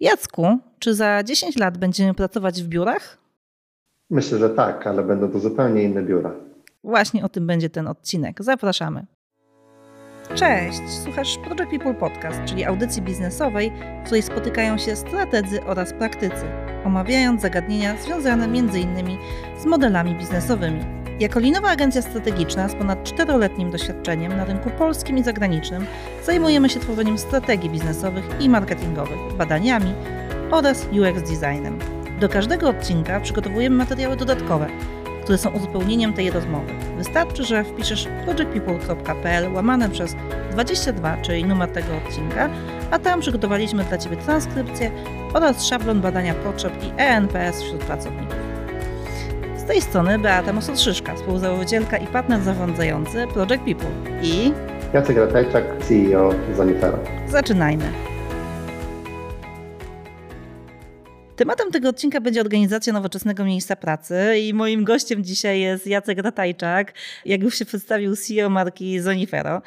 Jacku, czy za 10 lat będziemy pracować w biurach? Myślę, że tak, ale będą to zupełnie inne biura. Właśnie o tym będzie ten odcinek. Zapraszamy. Cześć, słuchasz Project People Podcast, czyli audycji biznesowej, w której spotykają się strategzy oraz praktycy, omawiając zagadnienia związane m.in. z modelami biznesowymi. Jako linowa agencja strategiczna z ponad czteroletnim doświadczeniem na rynku polskim i zagranicznym zajmujemy się tworzeniem strategii biznesowych i marketingowych, badaniami oraz UX designem. Do każdego odcinka przygotowujemy materiały dodatkowe, które są uzupełnieniem tej rozmowy. Wystarczy, że wpiszesz projectpeople.pl łamane przez 22, czyli numer tego odcinka, a tam przygotowaliśmy dla Ciebie transkrypcję oraz szablon badania potrzeb i ENPS wśród pracowników. Z tej strony Beata Mosotrzyszka, współzałożycielka i partner zarządzający Project People i Jacek Ratajczak, CEO Zonifera. zaczynajmy. Tematem tego odcinka będzie organizacja nowoczesnego miejsca pracy i moim gościem dzisiaj jest Jacek Ratajczak, jak już się przedstawił CEO marki Zonifero.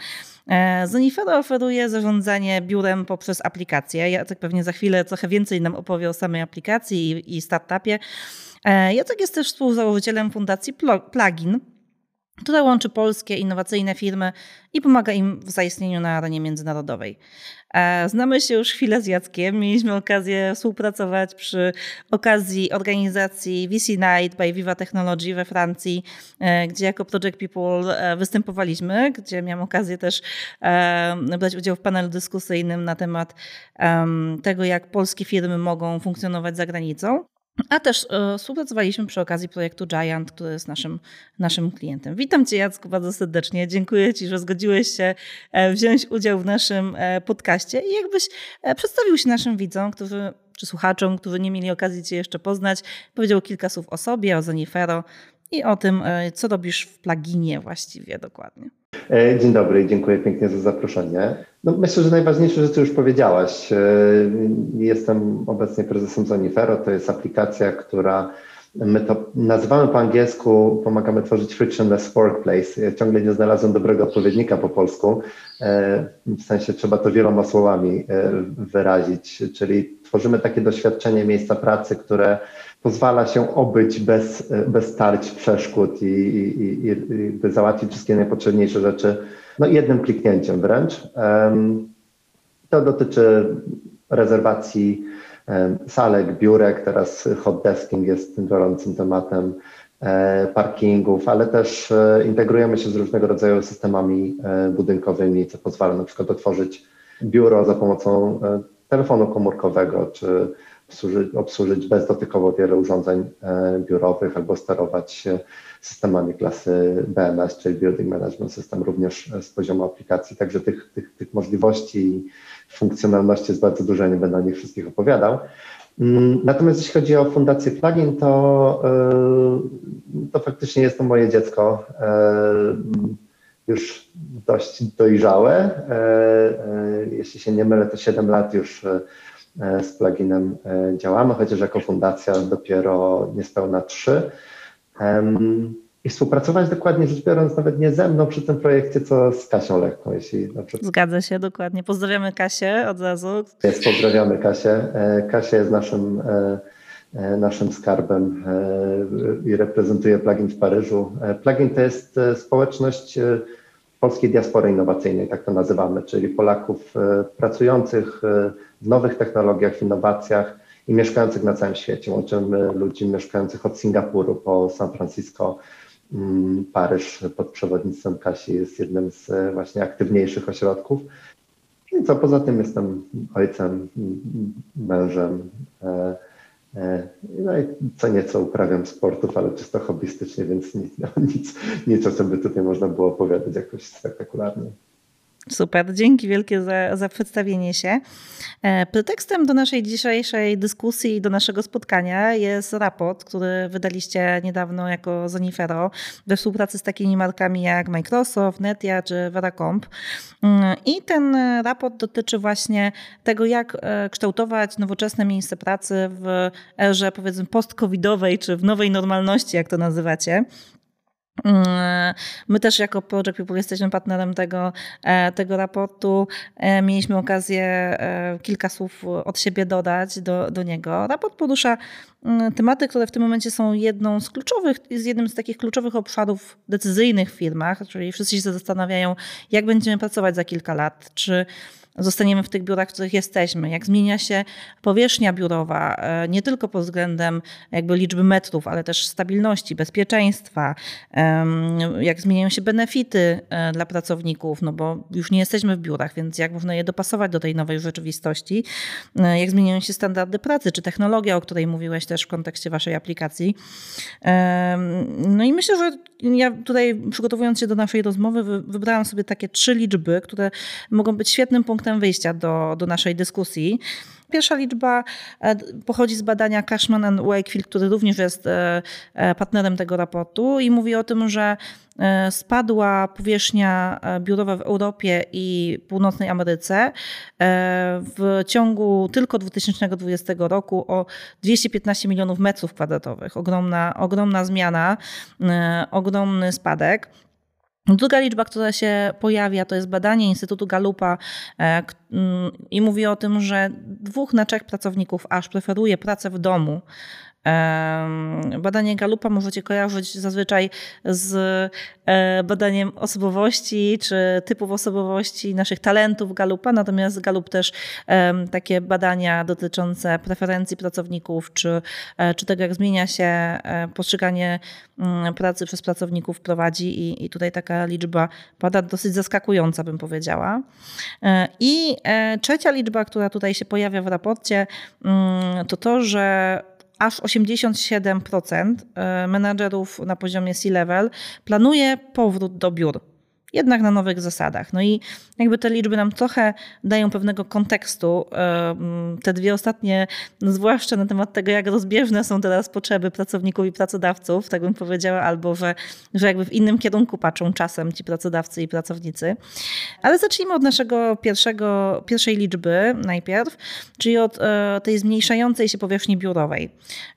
E, Zonifero oferuje zarządzanie biurem poprzez aplikację. Jacek pewnie za chwilę trochę więcej nam opowie o samej aplikacji i, i startupie. E, Jacek jest też współzałożycielem fundacji Plugin, która łączy polskie innowacyjne firmy i pomaga im w zaistnieniu na arenie międzynarodowej. E, Znamy się już chwilę z Jackiem. Mieliśmy okazję współpracować przy okazji organizacji VC Night by Viva Technology we Francji, e, gdzie jako Project People występowaliśmy, gdzie miałam okazję też brać udział w panelu dyskusyjnym na temat em, tego, jak polskie firmy mogą funkcjonować za granicą. A też e, współpracowaliśmy przy okazji projektu Giant, który jest naszym, naszym klientem. Witam Cię, Jacku, bardzo serdecznie. Dziękuję Ci, że zgodziłeś się e, wziąć udział w naszym e, podcaście i jakbyś e, przedstawił się naszym widzom, którzy, czy słuchaczom, którzy nie mieli okazji Cię jeszcze poznać, powiedział kilka słów o sobie, o Zonifero i o tym, e, co robisz w pluginie właściwie dokładnie. E, Dzień dobry dziękuję pięknie za zaproszenie. No, myślę, że najważniejsze rzeczy już powiedziałaś. E, Jestem obecnie prezesem Zonifero. To jest aplikacja, która my to nazywamy po angielsku, pomagamy tworzyć frictionless workplace. Ja ciągle nie znalazłem dobrego odpowiednika po polsku. W sensie trzeba to wieloma słowami wyrazić, czyli tworzymy takie doświadczenie miejsca pracy, które pozwala się obyć bez, bez tarć, przeszkód i, i, i, załatwić wszystkie najpotrzebniejsze rzeczy no, jednym kliknięciem wręcz. To dotyczy rezerwacji salek, biurek, teraz hot desking jest tym gorącym tematem, e, parkingów, ale też e, integrujemy się z różnego rodzaju systemami e, budynkowymi, co pozwala na przykład otworzyć biuro za pomocą telefonu komórkowego, czy obsłużyć, obsłużyć bezdotykowo wiele urządzeń e, biurowych albo sterować systemami klasy BMS, czyli Building Management System, również e, z poziomu aplikacji. Także tych, tych, tych możliwości i funkcjonalności jest bardzo dużo, nie będę o nich wszystkich opowiadał. Mm, Natomiast jeśli chodzi o Fundację Plugin, to, e, to faktycznie jest to moje dziecko, już dość dojrzałe. Jeśli się nie mylę, to 7 lat już z pluginem e, działamy, chociaż jako fundacja dopiero niespełna 3. Em, I współpracować dokładnie rzecz biorąc nawet nie ze mną przy tym projekcie, co z Kasią Lekką, jeśli Zgadza się dokładnie. Pozdrawiamy Kasię od razu. jest. Pozdrawiamy Kasię. E, Kasia jest naszym, e, e, naszym skarbem e, i reprezentuje plugin w Paryżu. E, Plugin to jest e, społeczność e, polskiej diaspory innowacyjnej, tak to nazywamy, czyli Polaków e, pracujących e, w nowych technologiach, w innowacjach i mieszkających na całym świecie. Łączymy ludzi mieszkających od Singapuru po San Francisco. Mm, Paryż pod przewodnictwem Kasi jest jednym z e, właśnie aktywniejszych ośrodków. I co poza tym jestem ojcem, mężem. E, no i co nieco uprawiam sportów, ale czysto hobbystycznie, więc nic, no, nic, nic o czym by tutaj można było opowiadać jakoś spektakularnie. Super, dzięki wielkie za, za przedstawienie się. E, Pretekstem do naszej dzisiejszej dyskusji i do naszego spotkania jest raport, który wydaliście niedawno jako Zonifero we współpracy z takimi markami jak Microsoft, Netia czy Veracomp. Mm, I ten raport dotyczy właśnie tego, jak e, kształtować nowoczesne miejsce pracy w erze powiedzmy post-covidowej czy w nowej normalności, jak to nazywacie. Mm, my też jako Project People jesteśmy partnerem tego, e, tego raportu. E, mieliśmy okazję e, kilka słów od siebie dodać do, do niego. Raport porusza mm, tematy, które w tym momencie są jedną z kluczowych, jest jednym z takich kluczowych obszarów decyzyjnych w firmach, czyli wszyscy się zastanawiają, jak będziemy pracować za kilka lat, czy zostaniemy w tych biurach, w których jesteśmy, jak zmienia się powierzchnia biurowa, e, nie tylko pod względem jakby liczby metrów, ale też stabilności, bezpieczeństwa, jak zmieniają się benefity e, dla pracowników, no bo już nie jesteśmy w biurach, więc jak można je dopasować do tej nowej rzeczywistości, e, jak zmieniają się standardy pracy, czy technologia, o której mówiłeś też w kontekście waszej aplikacji. No i myślę, że ja tutaj przygotowując się do naszej rozmowy, wybrałam sobie takie trzy liczby, które mogą być świetnym punktem punktem wyjścia do, do naszej dyskusji. Pierwsza liczba e, pochodzi z badania Cashman and Wakefield, który również jest e, e, partnerem tego raportu i mówi o tym, że spadła powierzchnia biurowa w Europie i północnej Ameryce w ciągu tylko 2020 roku o 215 milionów metrów kwadratowych. Ogromna, ogromna zmiana, ogromny spadek. Druga liczba, która się pojawia, to jest badanie Instytutu Galupa e, mm, i mówi o tym, że dwóch na trzech pracowników aż preferuje pracę w domu Badanie Galupa możecie kojarzyć zazwyczaj z e, badaniem osobowości czy typów osobowości, naszych talentów Galupa, natomiast Galup też takie badania dotyczące preferencji pracowników, czy, e, czy tego, jak zmienia się e, postrzeganie mm, pracy przez pracowników prowadzi i, i tutaj taka liczba pada dosyć zaskakująca, bym powiedziała. I trzecia liczba, która tutaj się pojawia w raporcie, mm, to to, że aż 87% e, menadżerów na poziomie C-level planuje powrót do biur jednak na nowych zasadach. No i jakby te liczby nam trochę dają pewnego kontekstu. Te dwie ostatnie, no zwłaszcza na temat tego, jak rozbieżne są teraz potrzeby pracowników i pracodawców, tak bym powiedziała, albo że, że jakby w innym kierunku patrzą czasem ci pracodawcy i pracownicy. Ale zacznijmy od naszego pierwszego, pierwszej liczby najpierw, czyli od e, tej zmniejszającej się powierzchni biurowej.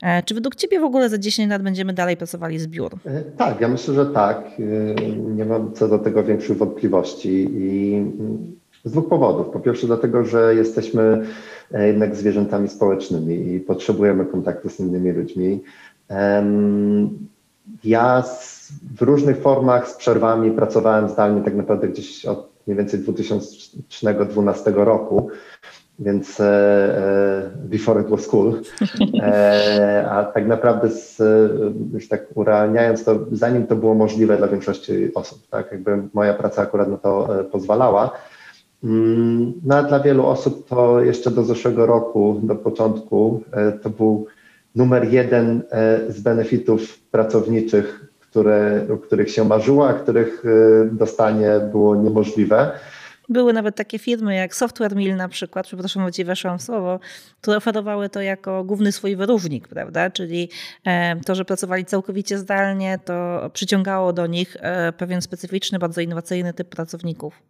E, czy według Ciebie w ogóle za 10 lat będziemy dalej pracowali z biur? E, tak, ja myślę, że tak. Nie mam co do tego większych wątpliwości i z dwóch powodów. Po pierwsze dlatego, że jesteśmy e, jednak zwierzętami społecznymi i potrzebujemy kontaktu z innymi ludźmi. Ja w różnych formach z przerwami pracowałem zdalnie tak naprawdę gdzieś od mniej więcej 2012 roku więc e, e, before it was cool. E, a tak naprawdę z, już tak urealniając to, zanim to było możliwe dla większości osób, tak, jakby moja praca akurat na to pozwalała. Mm, no a dla wielu osób to jeszcze do zeszłego roku, do początku, to był numer jeden z benefitów pracowniczych, które, o których się marzyło, a których dostanie było niemożliwe. Były nawet takie firmy jak Software Mill na przykład, przepraszam, ci weszłam w słowo, które oferowały to jako główny swój wyróżnik, prawda? Czyli e, to, że pracowali całkowicie zdalnie, to przyciągało do nich e, pewien specyficzny, bardzo innowacyjny typ pracowników.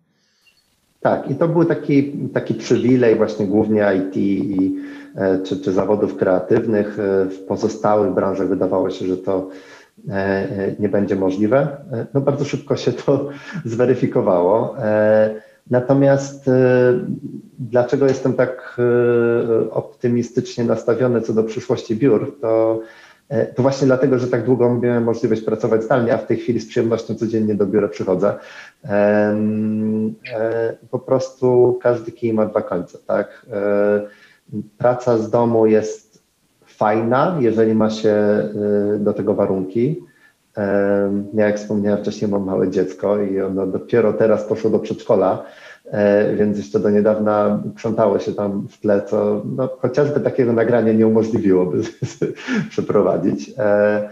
Tak, i to był taki, taki przywilej właśnie głównie IT i, e, czy, czy zawodów kreatywnych. W pozostałych branżach wydawało się, że to nie będzie możliwe. No bardzo szybko się to zweryfikowało. Natomiast e, dlaczego jestem tak e, optymistycznie nastawiony co do przyszłości biur, to, e, to właśnie dlatego, że tak długo miałem możliwość pracować zdalnie, a w tej chwili z przyjemnością codziennie do biura przychodzę. Po prostu każdy kij ma dwa końce, tak? Praca z domu jest fajna, jeżeli ma się do tego warunki. Ja, jak wspomniałem wcześniej, mam małe dziecko i ono dopiero teraz poszło do przedszkola, e, więc jeszcze do niedawna krzątało się tam w tle, co no, chociażby takiego nagrania nie umożliwiłoby przeprowadzić. E,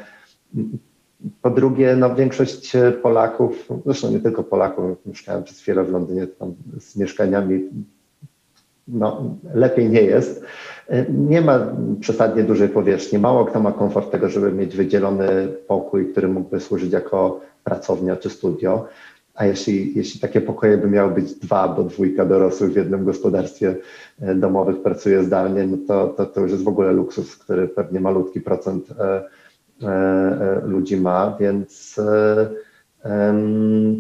po drugie, no, większość Polaków, zresztą nie tylko Polaków, mieszkałem przez chwilę w Londynie, tam z mieszkaniami no, lepiej nie jest. Nie ma przesadnie dużej powierzchni. Mało kto ma komfort tego, żeby mieć wydzielony pokój, który mógłby służyć jako pracownia czy studio. A jeśli, jeśli takie pokoje by miały być dwa, bo dwójka dorosłych w jednym gospodarstwie e, domowych pracuje zdalnie, no to, to, to już jest w ogóle luksus, który pewnie malutki procent e, ludzi ma, więc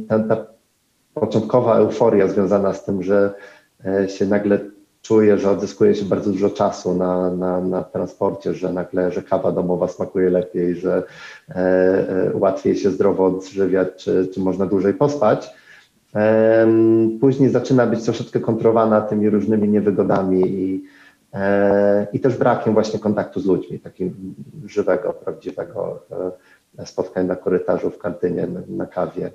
ta, ta początkowa euforia związana z tym, że się nagle czuje, że odzyskuje się bardzo dużo czasu na, na, na transporcie, że nagle, że kawa domowa smakuje lepiej, że e, e, łatwiej się zdrowo odżywiać, czy, czy można dłużej pospać. E, później zaczyna być troszeczkę kontrowana tymi różnymi niewygodami i, e, i też brakiem właśnie kontaktu z ludźmi, takim żywego, prawdziwego e, spotkania na korytarzu, w kantynie, na, na kawie.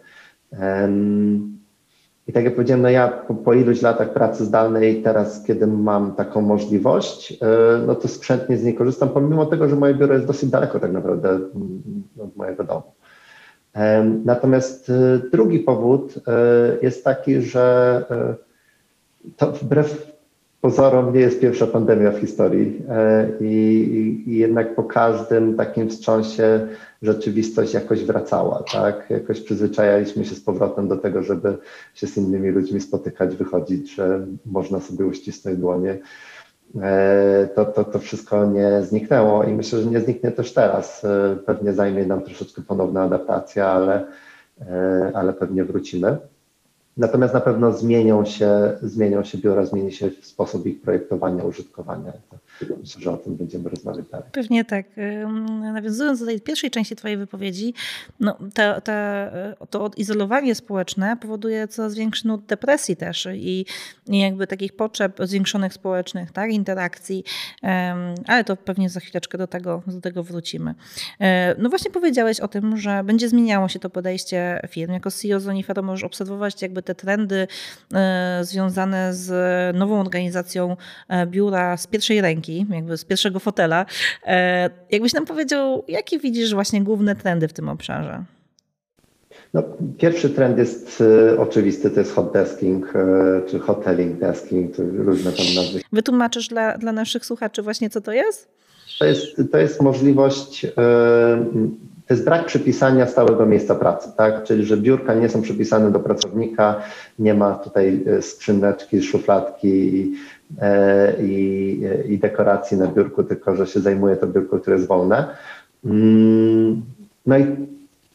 I tak jak powiedziałem, no ja po, po iluś latach pracy zdalnej, teraz kiedy mam taką możliwość, e, no to skrzętnie z niej korzystam, pomimo tego, że moje biuro jest dosyć daleko tak naprawdę mm, od mojego domu. Natomiast e, drugi powód e, jest taki, że to wbrew pozorom nie jest pierwsza pandemia w historii i, i jednak po każdym takim wstrząsie rzeczywistość jakoś wracała, tak? Jakoś przyzwyczajaliśmy się z powrotem do tego, żeby się z innymi ludźmi spotykać, wychodzić, że można sobie uścisnąć dłonie. E, to, to, to wszystko nie zniknęło i myślę, że nie zniknie też teraz. E, pewnie zajmie nam troszeczkę ponowna adaptacja, ale, e, ale pewnie wrócimy. Natomiast na pewno zmienią się, zmienią się biura, zmieni się sposób ich projektowania, użytkowania. Myślę, że o tym będziemy rozmawiać dalej. Pewnie tak. Nawiązując do tej pierwszej części Twojej wypowiedzi, no, to, to, to odizolowanie społeczne powoduje coraz większy nut depresji też i, i jakby takich potrzeb zwiększonych społecznych, tak, interakcji, ale to pewnie za chwileczkę do tego, do tego wrócimy. E, no właśnie powiedziałeś o tym, że będzie zmieniało się to podejście firm. Jako CEO Zonifero możesz obserwować jakby te trendy e, związane z nową organizacją e, biura z pierwszej ręki, jakby z pierwszego fotela. E, jakbyś nam powiedział, jakie widzisz właśnie główne trendy w tym obszarze? No, pierwszy trend jest y, oczywisty, to jest hot desking, y, czy hoteling desking, to różne tam nazwy. Wytłumaczysz dla, dla naszych słuchaczy właśnie, co to jest? To jest, to jest możliwość y, to jest brak przypisania stałego miejsca pracy, tak? Czyli, że biurka nie są przypisane do pracownika, nie ma tutaj skrzyneczki, szufladki i, e, i, i dekoracji na biurku, tylko że się zajmuje to biurko, które jest wolne. Mm, no i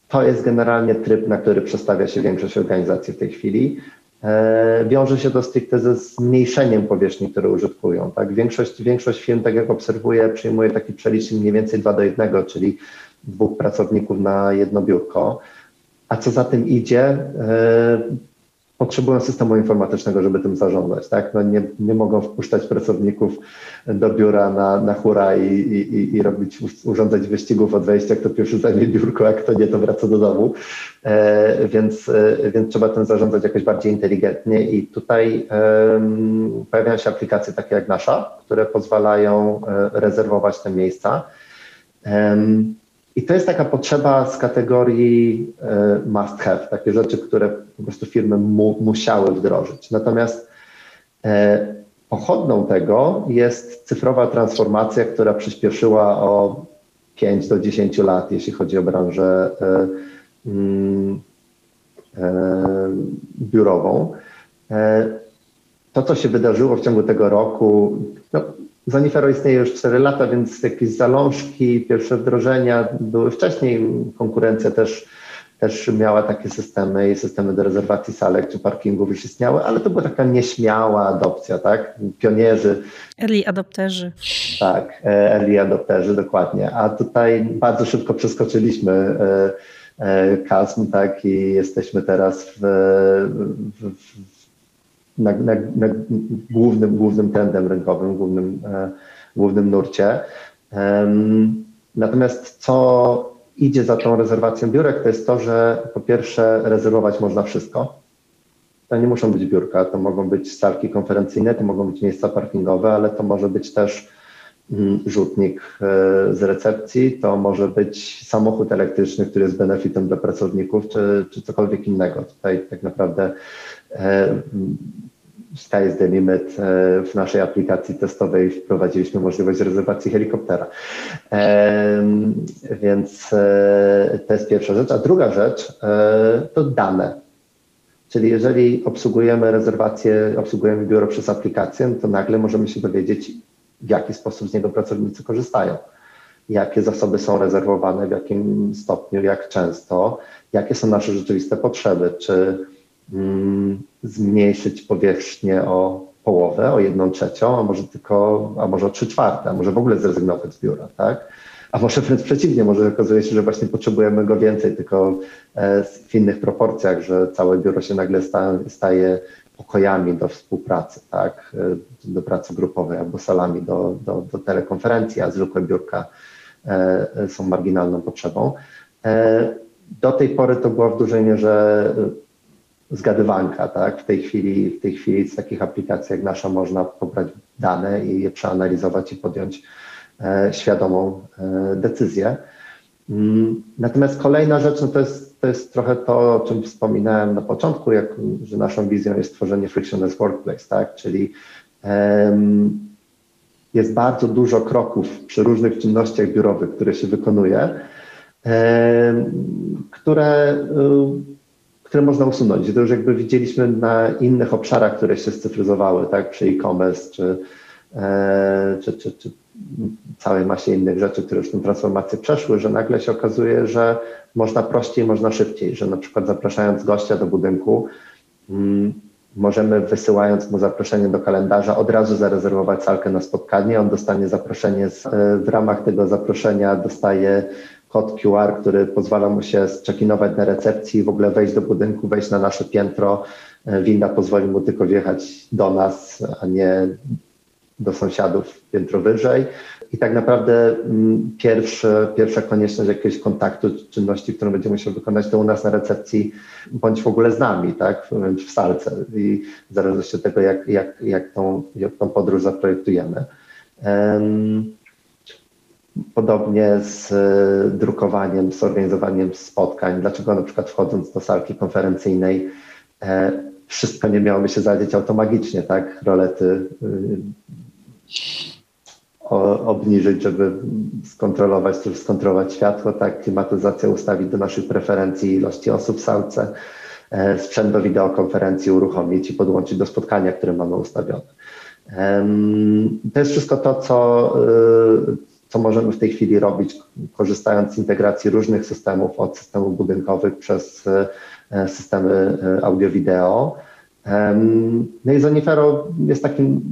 to jest generalnie tryb, na który przestawia się większość organizacji w tej chwili. E, wiąże się to stricte ze zmniejszeniem powierzchni, które użytkują. Tak? Większość, większość firm, tak jak obserwuję, przyjmuje taki przelicznik mniej więcej 2 do 1, czyli dwóch pracowników na jedno biurko. A co za tym idzie, e, potrzebują systemu informatycznego, żeby tym zarządzać. Tak? No nie, nie mogą wpuszczać pracowników do biura na, na hura i, i, i robić, urządzać wyścigów od wejścia, kto pierwszy zajmie biurko, a kto nie, to wraca do domu. E, więc, e, więc trzeba tym zarządzać jakoś bardziej inteligentnie i tutaj e, pojawiają się aplikacje takie jak nasza, które pozwalają e, rezerwować te miejsca. I to jest taka potrzeba z kategorii e, must have, takie rzeczy, które po prostu firmy mu, musiały wdrożyć. Natomiast e, pochodną tego jest cyfrowa transformacja, która przyspieszyła o 5 do 10 lat, jeśli chodzi o branżę e, mm, biurową. To, co się wydarzyło w ciągu tego roku, no, Zanifero istnieje już 4 lata, więc jakieś zalążki, pierwsze wdrożenia były wcześniej. Konkurencja też, też miała takie systemy i systemy do rezerwacji salek czy parkingów już istniały, ale to była taka nieśmiała adopcja, tak? Pionierzy. Early adopterzy. Tak, e, early adopterzy, dokładnie. A tutaj bardzo szybko przeskoczyliśmy e, e, kasm, tak? I jesteśmy teraz w, w, w na, na, na głównym, głównym trendem rynkowym, głównym, e, głównym nurcie. Natomiast co idzie za tą rezerwacją biurek, to jest to, że po pierwsze rezerwować można wszystko. To nie muszą być biurka, to mogą być salki konferencyjne, to mogą być miejsca parkingowe, ale to może być też mm, rzutnik e, z recepcji, to może być samochód elektryczny, który jest benefitem dla pracowników, czy, czy cokolwiek innego. Tutaj tak naprawdę sky is the limit. E, w naszej aplikacji testowej wprowadziliśmy możliwość rezerwacji helikoptera. E, więc to jest pierwsza rzecz. A druga rzecz to dane. Czyli jeżeli obsługujemy rezerwację, obsługujemy biuro przez aplikację, to nagle możemy się dowiedzieć, w jaki sposób z niego pracownicy korzystają. jakie zasoby są rezerwowane, w jakim stopniu, jak często, jakie są nasze rzeczywiste potrzeby, czy zmniejszyć powierzchnię o połowę, o jedną trzecią, a może tylko, a może o trzy czwarte, a może w ogóle zrezygnować z biura, tak? A może wręcz przeciwnie, może okazuje się, że właśnie potrzebujemy go więcej, tylko e, w innych proporcjach, że całe biuro się nagle staje pokojami do współpracy, tak, e, do pracy grupowej albo salami do, do, do telekonferencji, a zwykłe biurka e, są marginalną potrzebą. Do tej pory to była w dużej mierze zgadywanka, tak? W tej chwili, w tej chwili z takich aplikacji jak nasza można pobrać dane i je przeanalizować i podjąć e, świadomą e, decyzję. Mm, natomiast kolejna rzecz no to, jest, to jest trochę to, o czym wspominałem na początku, jak, że naszą wizją jest tworzenie frictionless workplace, tak? Czyli jest bardzo dużo kroków przy różnych czynnościach biurowych, które się wykonuje, które um, które można usunąć. To już jakby widzieliśmy na innych obszarach, które się scyfryzowały, tak, przy e-commerce czy, e, czy, czy, czy całej masie innych rzeczy, które już tę transformację przeszły, że nagle się okazuje, że można prościej, można szybciej, że na przykład zapraszając gościa do budynku, mm, możemy wysyłając mu zaproszenie do kalendarza od razu zarezerwować salkę na spotkanie, on dostanie zaproszenie, z, e, w ramach tego zaproszenia dostaje kod QR, który pozwala mu się zczekinować na recepcji, w ogóle wejść do budynku, wejść na nasze piętro. E, winda pozwoli mu tylko wjechać do nas, a nie do sąsiadów piętro wyżej. I tak naprawdę mm, pierwszy, pierwsza konieczność jakiegoś kontaktu, czynności, którą będziemy musiał wykonać, to u nas na recepcji, bądź w ogóle z nami, tak, w salce. I w zależności od tego, jak, jak, jak, tą, jak tą podróż zaprojektujemy. Um, Podobnie z e, drukowaniem, z organizowaniem spotkań. Dlaczego na przykład wchodząc do salki konferencyjnej e, wszystko nie miałoby się zadzieć automagicznie, tak? Rolety y, obniżyć, żeby skontrolować, czy skontrolować światło, tak? Klimatyzację ustawić do naszych preferencji ilości osób w salce, e, sprzęt do wideokonferencji uruchomić i podłączyć do spotkania, które mamy ustawione. To jest wszystko to, co co możemy w tej chwili robić, korzystając z integracji różnych systemów, od systemów budynkowych przez e, systemy e, audio-wideo. No i Zonifero jest takim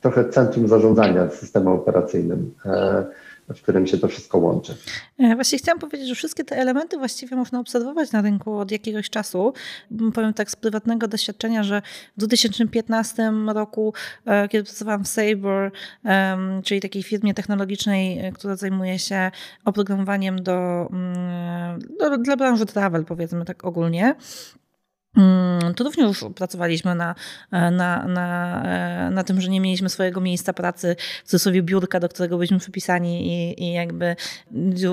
trochę centrum zarządzania systemem operacyjnym. W którym się to wszystko łączy. E, właśnie chciałam powiedzieć, że wszystkie te elementy właściwie można obserwować na rynku od jakiegoś czasu. Powiem tak z prywatnego doświadczenia, że w 2015 roku, e, kiedy pracowałam w Sabre, czyli takiej firmie technologicznej, e, która zajmuje się oprogramowaniem do, mm, do dla branży travel, powiedzmy tak ogólnie, Mm, to również pracowaliśmy na, na, na, na tym, że nie mieliśmy swojego miejsca pracy, w cudzysłowie biurka, do którego byliśmy wypisani i, i jakby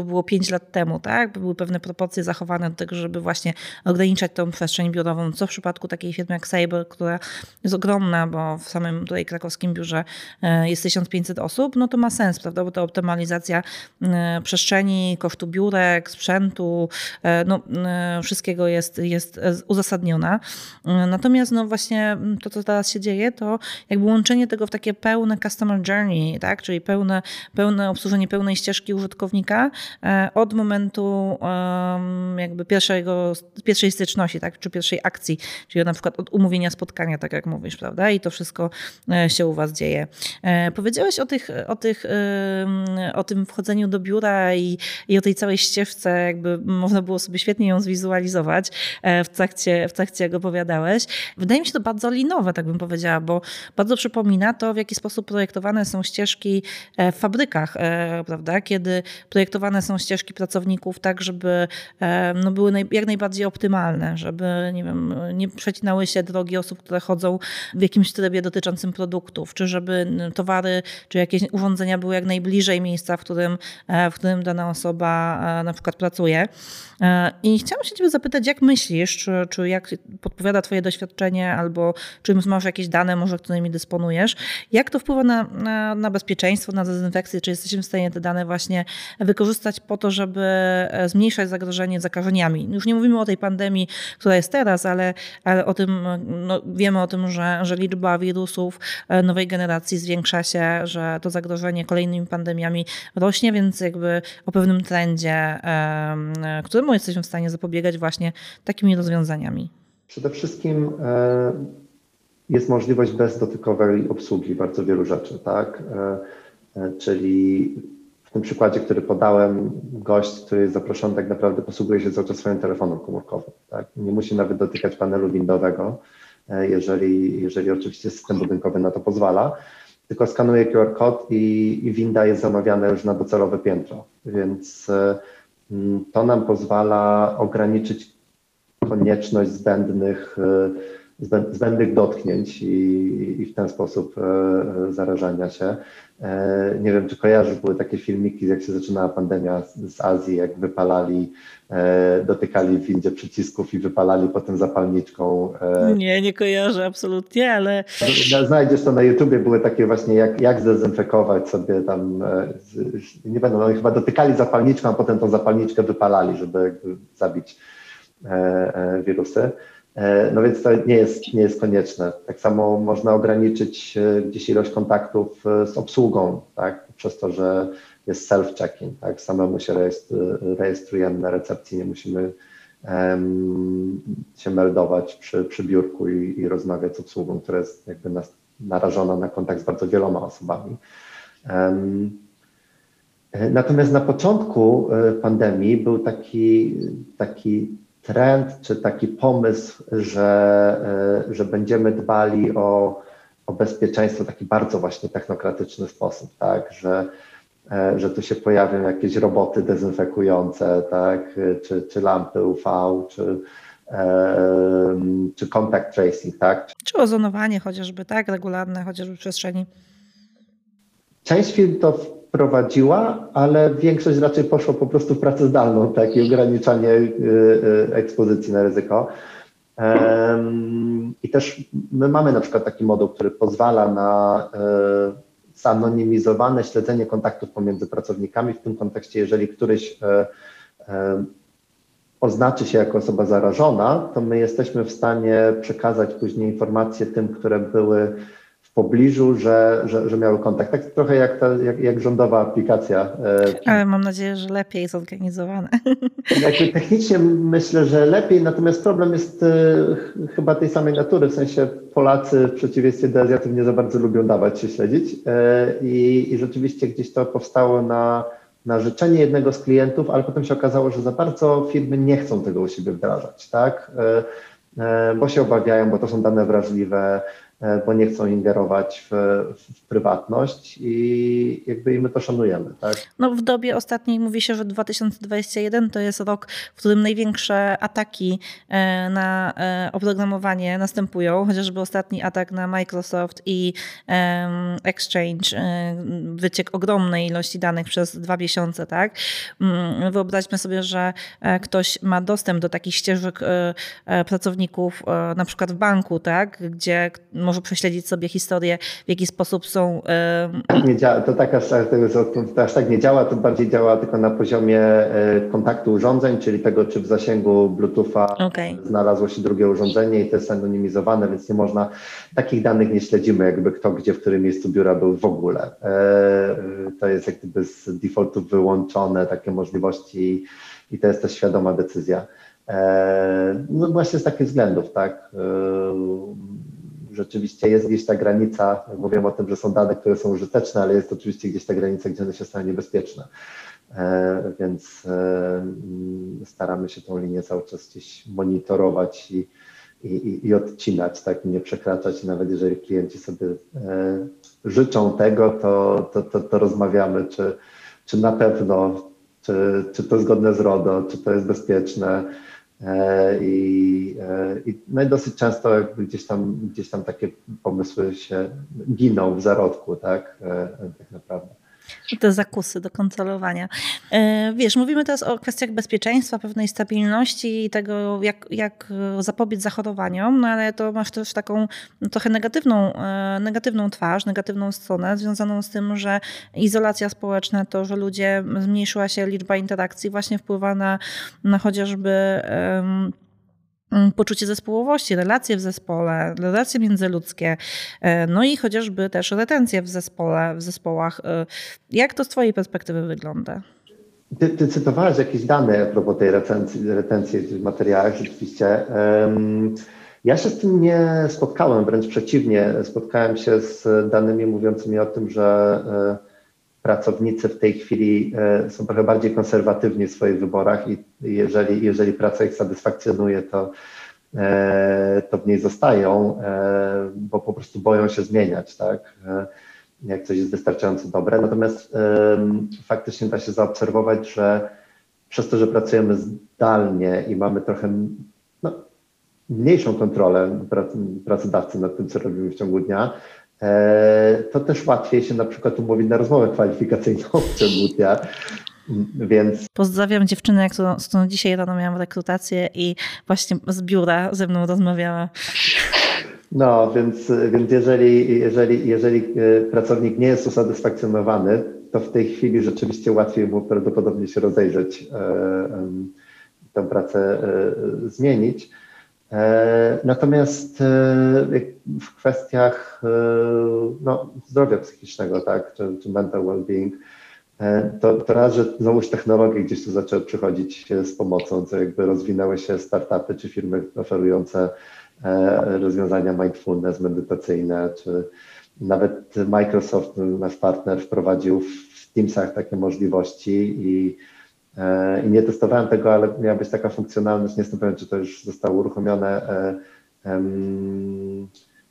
było pięć lat temu, tak? Były pewne proporcje zachowane do tego, żeby właśnie ograniczać tą przestrzeń biurową, co w przypadku takiej firmy jak Sabre, która jest ogromna, bo w samym tutaj krakowskim biurze e, jest 1500 osób, no to ma sens, prawda? Bo to optymalizacja e, przestrzeni, kosztu biurek, sprzętu, e, no, wszystkiego jest, jest uzasadnione uzasadniona. Natomiast no właśnie to, co teraz się dzieje, to jakby łączenie tego w takie pełne customer journey, tak? czyli pełne, pełne obsłużenie pełnej ścieżki użytkownika e, od momentu jakby pierwszego, pierwszej styczności, tak? czy pierwszej akcji, czyli na przykład od umówienia spotkania, tak jak mówisz, prawda? I to wszystko e, się u Was dzieje. E, powiedziałeś o, tych, o, tych, o tym wchodzeniu do biura i, i o tej całej ścieżce, jakby można było sobie świetnie ją zwizualizować w trakcie, w trakcie jak opowiadałeś. Wydaje mi się to bardzo linowe, tak bym powiedziała, bo bardzo przypomina to, w jaki sposób projektowane są ścieżki e, w fabrykach, e, prawda? Kiedy projektowane są ścieżki pracowników tak, żeby e, no, były jak najbardziej optymalne, żeby nie, wiem, nie przecinały się drogi osób, które chodzą w jakimś trybie dotyczącym produktów, czy żeby towary, czy jakieś urządzenia były jak najbliżej miejsca, w którym, w którym dana osoba na przykład pracuje. I chciałam się ciebie zapytać, jak myślisz, czy, czy jak podpowiada Twoje doświadczenie, albo czy masz jakieś dane, może którymi dysponujesz, jak to wpływa na, na, na bezpieczeństwo, na dezynfekcję? Czy jesteśmy w stanie te dane właśnie wykorzystać po to, żeby e, zmniejszać zagrożenie zakażeniami? Już nie mówimy o tej pandemii, która jest teraz, ale, ale o tym, no, wiemy o tym, że, że liczba wirusów e, nowej generacji zwiększa się, że to zagrożenie kolejnymi pandemiami rośnie, więc jakby o pewnym trendzie, któremu jesteśmy w stanie zapobiegać właśnie takimi rozwiązaniami. Przede wszystkim e, jest możliwość bezdotykowej obsługi bardzo wielu rzeczy, tak? E, e, czyli w tym przykładzie, który podałem, gość, który jest zaproszony, tak naprawdę posługuje się cały czas swoim telefonem komórkowym. Tak? Nie musi nawet dotykać panelu windowego, jeżeli, jeżeli oczywiście system budynkowy na to pozwala, tylko skanuje QR kod i, i winda jest zamawiana już na docelowe piętro. Więc to nam pozwala ograniczyć konieczność zbędnych zbędnych dotknięć i, i w ten sposób e, zarażania się. E, nie wiem, czy kojarzysz, były takie filmiki, jak się zaczynała pandemia z Azji, jak wypalali, e, dotykali w windzie przycisków i wypalali potem zapalniczką. Nie, nie kojarzę absolutnie, ale... Znajdziesz to na YouTubie, były takie właśnie, jak, jak zdezynfekować sobie tam, nie będą, no chyba dotykali zapalniczką, a potem tą zapalniczkę wypalali, żeby zabić wirusy. E, no więc to nie jest, nie jest konieczne. Tak samo można ograniczyć e, gdzieś ilość kontaktów e, z obsługą, tak? przez to, że jest self-checking, tak? samemu się rejestrujemy na recepcji, nie musimy um, się meldować przy, przy biurku i, i, rozmawiać z obsługą, która jest jakby nas, narażona na kontakt z bardzo wieloma osobami. Um, natomiast na początku pandemii był taki, taki trend czy taki pomysł, że, e, że będziemy dbali o, o bezpieczeństwo w taki bardzo właśnie technokratyczny sposób, tak, że, e, że tu się pojawią jakieś roboty dezynfekujące, tak, czy, czy lampy UV, czy, czy contact tracing, tak. Czy ozonowanie chociażby, tak, regularne chociażby w przestrzeni. Część firm to prowadziła, ale większość raczej poszła po prostu w pracę zdalną, tak, i ograniczanie y, y, ekspozycji na ryzyko. I też my mamy na przykład taki moduł, który pozwala na y, zanonimizowane śledzenie kontaktów pomiędzy pracownikami. W tym kontekście, jeżeli któryś oznaczy się jako osoba zarażona, to my jesteśmy w stanie przekazać później informacje tym, które były pobliżu, że, że, że miały kontakt. Tak trochę jak, ta, jak, jak rządowa aplikacja. E, Ale mam nadzieję, że lepiej zorganizowane. Jakby technicznie myślę, że lepiej, natomiast problem jest e, chyba tej samej natury, w sensie Polacy w przeciwieństwie do Azjatów nie za bardzo lubią dawać się śledzić e, i, i rzeczywiście gdzieś to powstało na, na życzenie jednego z klientów, ale potem się okazało, że za bardzo firmy nie chcą tego u siebie wdrażać, tak? Bo się obawiają, bo to są dane wrażliwe, bo nie chcą ingerować w, w, prywatność i jakby i my to szanujemy. Tak? No w dobie ostatniej mówi się, że 2021 to jest rok, w którym największe ataki e, na e, oprogramowanie następują, chociażby ostatni atak na Microsoft i Exchange, wyciek ogromnej ilości danych przez dwa miesiące. Tak? Mm, wyobraźmy sobie, że ktoś ma dostęp do takich ścieżek pracowników, na przykład w banku, tak? gdzie może prześledzić sobie historię, w jaki sposób są. Nie działa, to tak aż, to aż tak nie działa, to bardziej działa tylko na poziomie e, kontaktu urządzeń, czyli tego, czy w zasięgu Bluetootha okay. znalazło się drugie urządzenie i to jest anonimizowane, więc nie można, takich danych nie śledzimy, jakby kto gdzie, w którym miejscu biura był w ogóle. E, to jest jak gdyby z defaultu wyłączone takie możliwości i to jest też świadoma decyzja. E, no właśnie z takich względów, tak rzeczywiście jest gdzieś ta granica, mówię o tym, że są dane, które są użyteczne, ale jest oczywiście gdzieś ta granica, gdzie one się staną niebezpieczne. E, więc e, staramy się tą linię cały czas gdzieś monitorować i, i, i odcinać, tak, nie przekraczać. Nawet jeżeli klienci sobie e, życzą tego, to, to, to, to rozmawiamy, czy, czy na pewno, czy, czy to zgodne z RODO, czy to jest bezpieczne I, e, i, no i dosyć często gdzieś tam, gdzieś tam takie pomysły się giną w zarodku, tak, e, tak naprawdę. Te zakusy do kontrolowania. E, wiesz, mówimy teraz o kwestiach bezpieczeństwa, pewnej stabilności i tego, jak, jak zapobiec zachorowaniom, no ale to masz też taką trochę negatywną, e, negatywną twarz, negatywną stronę, związaną z tym, że izolacja społeczna, to, że ludzie, zmniejszyła się liczba interakcji, właśnie wpływa na, na chociażby um, poczucie zespołowości, relacje w zespole, relacje międzyludzkie, e, no i chociażby też retencje w zespole, w zespołach. E, jak to z Twojej perspektywy wygląda? Ty, ty cytowałeś jakieś dane a propos tej retencji, retencji w materiałach, rzeczywiście. Ja się z tym nie spotkałem, wręcz przeciwnie. Spotkałem się z danymi mówiącymi o tym, że e, pracownicy w tej chwili e, są trochę bardziej konserwatywni w swoich wyborach i jeżeli, jeżeli praca ich satysfakcjonuje, to, e, to w niej zostają, e, bo po prostu boją się zmieniać, tak? Jak coś jest wystarczająco dobre. Natomiast faktycznie da się zaobserwować, że przez to, że pracujemy zdalnie i mamy trochę no, mniejszą kontrolę pracodawcy nad tym, co robimy w ciągu dnia, to też łatwiej się na przykład umówić na rozmowę kwalifikacyjną w ciągu dnia. Więc... Pozdrawiam dziewczynę, którą, z którą dzisiaj rano miałam rekrutację i właśnie z biura ze mną rozmawiała. No, więc, więc jeżeli, jeżeli, jeżeli e, pracownik nie jest usatysfakcjonowany, to w tej chwili rzeczywiście łatwiej mu prawdopodobnie się rozejrzeć, e, tę pracę zmienić. E, natomiast e, w kwestiach e, no, zdrowia psychicznego, tak, czy, czy mental well-being, to, to raz, że znowuż technologie gdzieś tu zaczęły przychodzić z pomocą, co jakby rozwinęły się startupy czy firmy oferujące rozwiązania mindfulness, medytacyjne, czy nawet Microsoft, nasz partner, wprowadził w Teamsach takie możliwości i I nie testowałem tego, ale miała być taka funkcjonalność, nie jestem pewien, czy to już zostało uruchomione, um,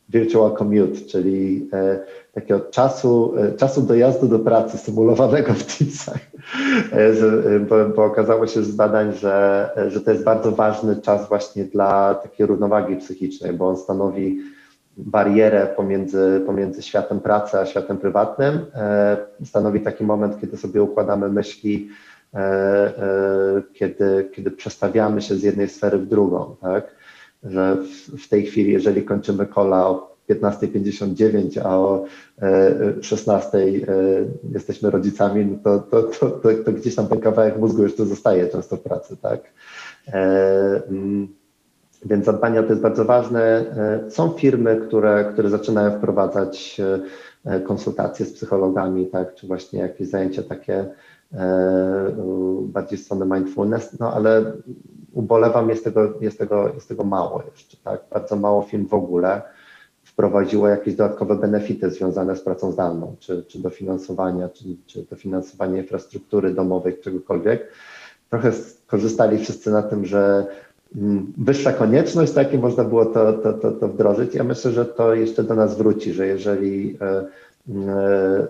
virtual commute, czyli e, takiego czasu, czasu dojazdu do pracy symulowanego w Teamsach, bo, bo okazało się z badań, że, że to jest bardzo ważny czas właśnie dla takiej równowagi psychicznej, bo on stanowi barierę pomiędzy, pomiędzy światem pracy a światem prywatnym. Stanowi taki moment, kiedy sobie układamy myśli, E, e, kiedy, kiedy przestawiamy się z jednej sfery w drugą, tak? Że w, w tej chwili, jeżeli kończymy kola o 15.59, a o 16.00 e, jesteśmy rodzicami, no to, to, to, to, gdzieś tam ten kawałek mózgu jeszcze zostaje często w pracy, tak? Mm, więc zadbanie o to jest bardzo ważne. Są firmy, które, które zaczynają wprowadzać konsultacje z psychologami, tak, czy właśnie jakieś zajęcia takie E, bardziej w stronę mindfulness, no ale ubolewam, jest tego, jest tego, jest tego mało jeszcze, tak? Bardzo mało firm w ogóle wprowadziło jakieś dodatkowe benefity związane z pracą zdalną, czy, czy dofinansowania, czy, czy dofinansowanie infrastruktury domowej, czegokolwiek. Trochę skorzystali wszyscy na tym, że mm, wyższa konieczność, tak, i można było to, to, to, to wdrożyć. Ja myślę, że to jeszcze do nas wróci, że jeżeli e, E,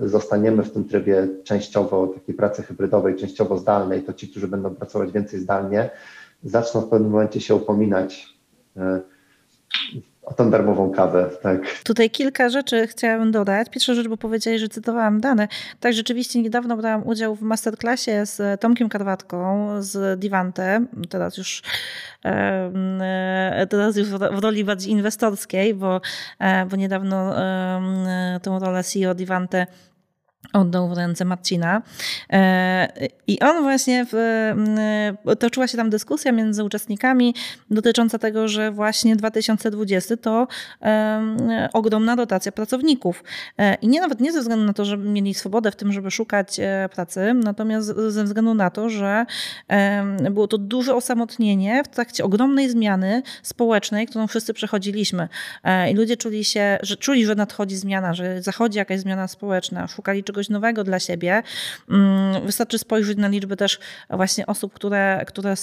zostaniemy w tym trybie częściowo takiej pracy hybrydowej, częściowo zdalnej, to ci, którzy będą pracować więcej zdalnie, zaczną w pewnym momencie się upominać e, o tą darmową kawę, tak. Tutaj kilka rzeczy chciałabym dodać. Pierwsza rzecz, bo powiedziałeś, że cytowałam dane. Tak, rzeczywiście niedawno brałam udział w masterclassie z Tomkiem Karwatką z Divante, teraz już teraz już w roli bardziej inwestorskiej, bo, e, bo niedawno tą rolę CEO Divante oddał w ręce Marcina. E, I on właśnie, w, e, toczyła się tam dyskusja między uczestnikami dotycząca tego, że właśnie 2020 to ogromna rotacja pracowników. E, I nie nawet nie ze względu na to, że mieli swobodę w tym, żeby szukać pracy, natomiast ze względu na to, że było to duże osamotnienie w trakcie ogromnej zmiany społecznej, którą wszyscy przechodziliśmy. I ludzie czuli się, że czuli, że nadchodzi zmiana, że zachodzi jakaś zmiana społeczna, szukali czegoś czegoś nowego dla siebie. Mm, wystarczy spojrzeć na liczbę też właśnie osób, które, które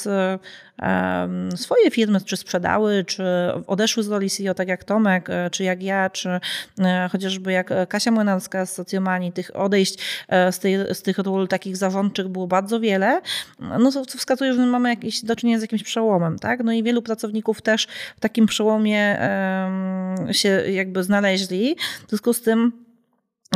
swoje firmy czy sprzedały, czy odeszły z roli CEO, tak jak Tomek, e, czy jak ja, czy e, chociażby jak Kasia Młynarska z Socjomanii. Tych odejść e, z, tej, z tych ról takich zarządczych było bardzo wiele. No to wskazuje, że mamy jakieś, do czynienia z jakimś przełomem, tak? No i wielu pracowników też w takim przełomie się jakby znaleźli. W związku z tym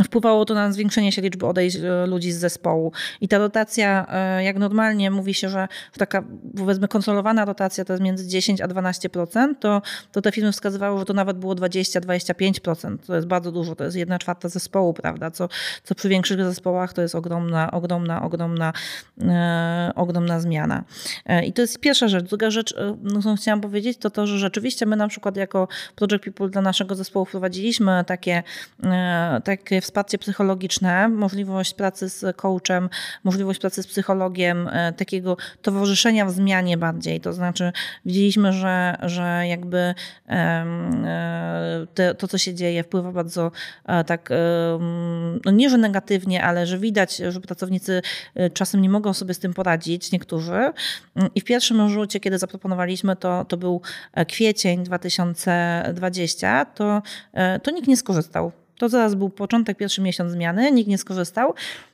wpływało to na zwiększenie się liczby odejść e, ludzi z zespołu. I ta rotacja, e, jak normalnie mówi się, że taka powiedzmy kontrolowana rotacja to jest między 10 a 12%, to, to te firmy wskazywały, że to nawet było 20-25%. To jest bardzo dużo, to jest jedna czwarta zespołu, prawda? Co, co przy większych zespołach to jest ogromna, ogromna, ogromna, e, ogromna zmiana. E, I to jest pierwsza rzecz. Druga rzecz, e, no, chciałam powiedzieć, to to, że rzeczywiście my na przykład jako Project People dla naszego zespołu wprowadziliśmy takie, e, takie wsparcie psychologiczne, możliwość pracy z coachem, możliwość pracy z psychologiem, e, takiego towarzyszenia w zmianie bardziej. To znaczy, widzieliśmy, że, że jakby e, to, co się dzieje, wpływa bardzo e, tak, no nie, że negatywnie, ale że widać, że pracownicy czasem nie mogą sobie z tym poradzić, niektórzy. I w pierwszym rzucie, kiedy zaproponowaliśmy to, to był kwiecień 2020, to, to nikt nie skorzystał. To zaraz był początek, pierwszy miesiąc zmiany, nikt nie skorzystał.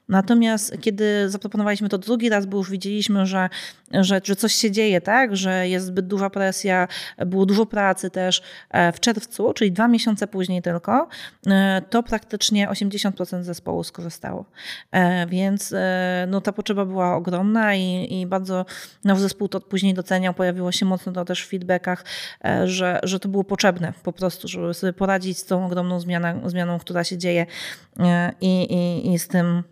Natomiast kiedy zaproponowaliśmy to drugi raz, bo już widzieliśmy, że, że, że coś się dzieje, tak, że jest zbyt duża presja, było dużo pracy też e, w czerwcu, czyli dwa miesiące później tylko, e, to praktycznie 80% zespołu skorzystało. E, więc no, ta potrzeba była ogromna i, i bardzo nasz zespół to później doceniał. Pojawiło się mocno to też w feedbackach, że, że to było potrzebne po prostu, żeby sobie poradzić z tą ogromną zmianą, zmianą która się dzieje i, i, i z tym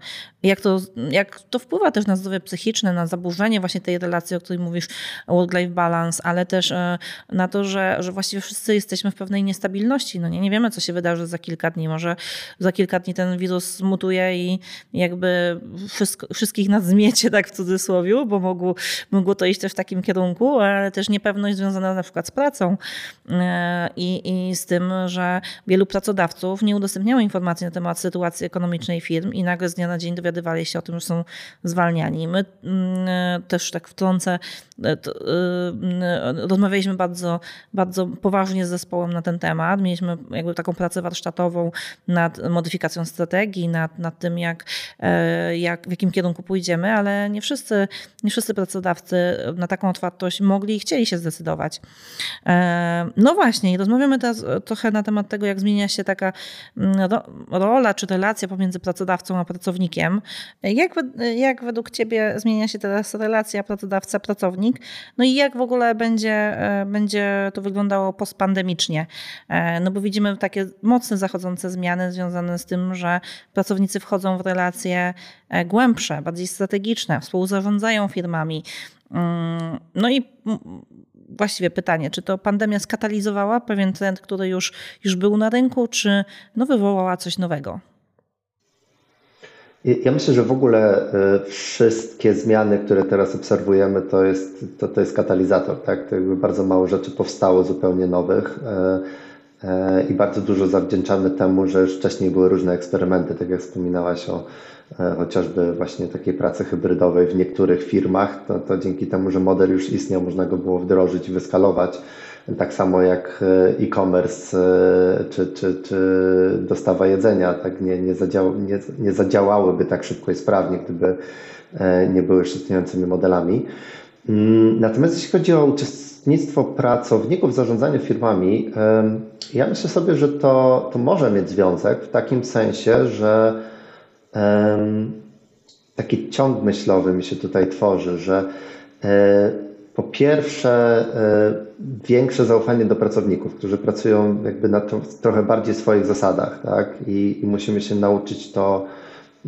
jak to, jak to wpływa też na zdrowie psychiczne, na zaburzenie właśnie tej relacji, o której mówisz, work-life balance, ale też e, na to, że, że właściwie wszyscy jesteśmy w pewnej niestabilności. No nie, nie wiemy, co się wydarzy za kilka dni. Może za kilka dni ten wirus mutuje i jakby wszystko, wszystkich nas zmiecie, tak w cudzysłowie, bo mogło, mogło to iść też w takim kierunku, ale też niepewność związana na przykład z pracą e, i, i z tym, że wielu pracodawców nie udostępniało informacji na temat sytuacji ekonomicznej firm i nagle z dnia na dzień dowiadują dowiadywali się o tym, że są zwalniani. My mm, też tak wtrącę, e, e, rozmawialiśmy bardzo, bardzo poważnie z zespołem na ten temat. Mieliśmy jakby taką pracę warsztatową nad modyfikacją strategii, nad, nad tym, jak, e, jak, w jakim kierunku pójdziemy, ale nie wszyscy, nie wszyscy pracodawcy na taką otwartość mogli i chcieli się zdecydować. No właśnie, rozmawiamy teraz trochę na temat tego, jak zmienia się taka mm, rola czy relacja pomiędzy pracodawcą a pracownikiem. Jak, jak według Ciebie zmienia się teraz relacja pracodawca-pracownik? No i jak w ogóle będzie, e, będzie to wyglądało postpandemicznie? E, no bo widzimy takie mocne zachodzące zmiany związane z tym, że pracownicy wchodzą w relacje e, głębsze, bardziej strategiczne, współzarządzają firmami. Mm, no i właściwie pytanie, czy to pandemia skatalizowała pewien trend, który już, już był na rynku, czy no wywołała coś nowego? Ja myślę, że w ogóle e, wszystkie zmiany, które teraz obserwujemy, to jest, to, to jest katalizator. Tak? To jakby bardzo mało rzeczy powstało zupełnie nowych e, e, i bardzo dużo zawdzięczamy temu, że już wcześniej były różne eksperymenty, tak jak wspominałaś o chociażby właśnie takiej pracy hybrydowej w niektórych firmach, to, to dzięki temu, że model już istniał, można go było wdrożyć i wyskalować tak samo jak e, e-commerce e, czy, czy, czy dostawa jedzenia, tak nie, nie, zadział, nie, nie zadziałałyby tak szybko i sprawnie, gdyby e, nie były już istniejącymi modelami. Mm, natomiast jeśli chodzi o uczestnictwo pracowników w zarządzaniu firmami, ja myślę sobie, że to, to może mieć związek w takim sensie, że taki ciąg myślowy mi się tutaj tworzy, że po pierwsze, e, większe zaufanie do pracowników, którzy pracują jakby na to, trochę bardziej swoich zasadach, tak? I, I, musimy się nauczyć to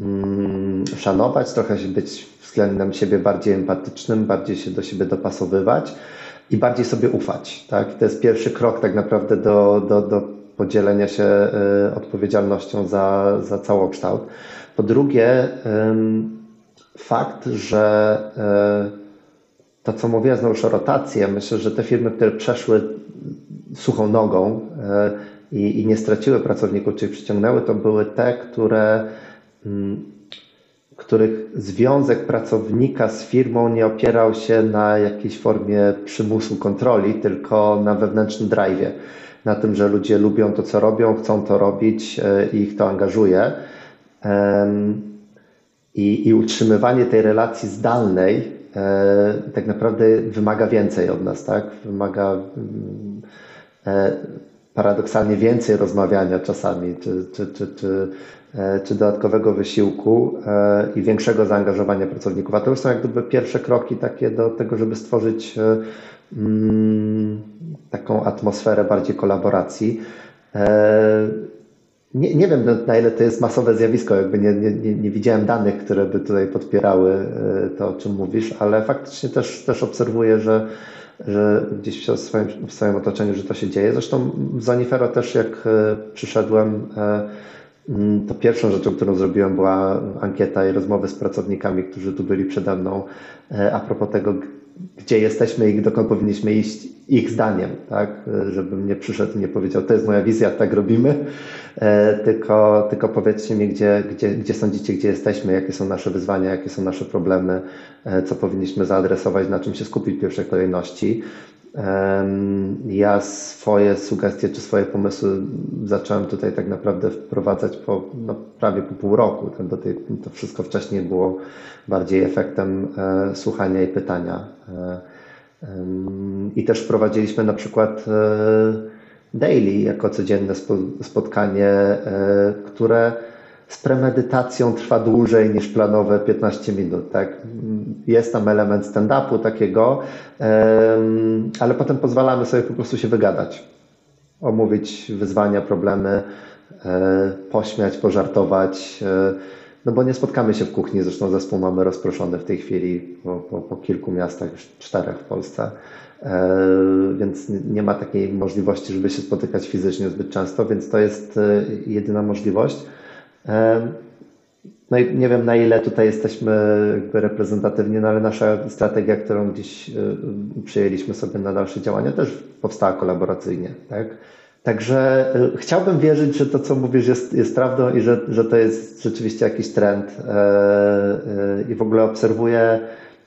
mm, szanować, trochę być względem siebie bardziej empatycznym, bardziej się do siebie dopasowywać i bardziej sobie ufać, tak? To jest pierwszy krok tak naprawdę do, do, do podzielenia się y, odpowiedzialnością za, za całokształt. Po drugie, fakt, że y, to, co mówiłem znowu już o rotacji, myślę, że te firmy, które przeszły suchą nogą e, i, i nie straciły pracowników, czyli przyciągnęły, to były te, które, mm, których związek pracownika z firmą nie opierał się na jakiejś formie przymusu kontroli, tylko na wewnętrznym drive, na tym, że ludzie lubią to, co robią, chcą to robić e, i ich to angażuje. I, i utrzymywanie tej relacji zdalnej E, tak naprawdę wymaga więcej od nas, tak? Wymaga mm, e, paradoksalnie więcej rozmawiania czasami, czy, czy, czy, czy czy dodatkowego wysiłku i większego zaangażowania pracowników. A to już są jak gdyby pierwsze kroki takie do tego, żeby stworzyć mm, taką atmosferę bardziej kolaboracji. Nie, nie wiem na ile to jest masowe zjawisko, jakby nie, nie, nie widziałem danych, które by tutaj podpierały to, o czym mówisz, ale faktycznie też, też obserwuję, że że gdzieś w swoim, w swoim otoczeniu, że to się dzieje. Zresztą Zanifero też jak e, przyszedłem, e, mm, to pierwszą rzeczą, którą zrobiłem była ankieta i rozmowy z pracownikami, którzy tu byli przede mną e, a propos tego, gdzie jesteśmy i dokąd powinniśmy iść ich zdaniem, tak? Żebym nie przyszedł i nie powiedział, to jest moja wizja, tak robimy, e, tylko, tylko powiedzcie mi, gdzie, gdzie, gdzie sądzicie, gdzie jesteśmy, jakie są nasze wyzwania, jakie są nasze problemy, e, co powinniśmy zaadresować, na czym się skupić w pierwszej kolejności. Ja swoje sugestie czy swoje pomysły zacząłem tutaj tak naprawdę wprowadzać po no, prawie po pół roku. Do tej, to wszystko wcześniej było bardziej efektem e, słuchania i pytania. E, I też wprowadziliśmy na przykład e, daily jako codzienne spotkanie, e, które z premedytacją trwa dłużej niż planowe 15 minut. Tak? Jest tam element stand-upu takiego, ale potem pozwalamy sobie po prostu się wygadać, omówić wyzwania, problemy, e, pośmiać, pożartować. E, no bo nie spotkamy się w kuchni, zresztą zespół mamy rozproszony w tej chwili po, po, po kilku miastach, już czterech w Polsce, e, więc nie ma takiej możliwości, żeby się spotykać fizycznie zbyt często, więc to jest jedyna możliwość. No i nie wiem na ile tutaj jesteśmy reprezentatywni, no ale nasza strategia, którą gdzieś e, przyjęliśmy sobie na dalsze działania też powstała kolaboracyjnie, tak? Także e, chciałbym wierzyć, że to, co mówisz, jest, jest prawdą i że, że to jest rzeczywiście jakiś trend. E, I w ogóle obserwuję,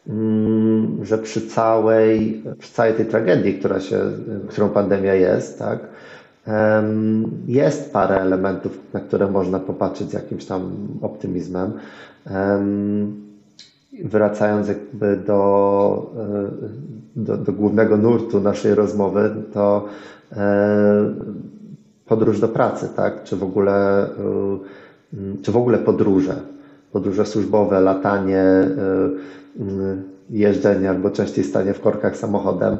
mm, że przy całej, przy całej tej tragedii, która się, którą pandemia jest, tak, jest parę elementów, na które można popatrzeć z jakimś tam optymizmem. Wracając jakby do, e, do, do głównego nurtu naszej rozmowy, to e, podróż do pracy, tak? Czy w ogóle, e, czy w ogóle podróże, podróże służbowe, latanie, jeżdżenie albo częściej stanie w korkach samochodem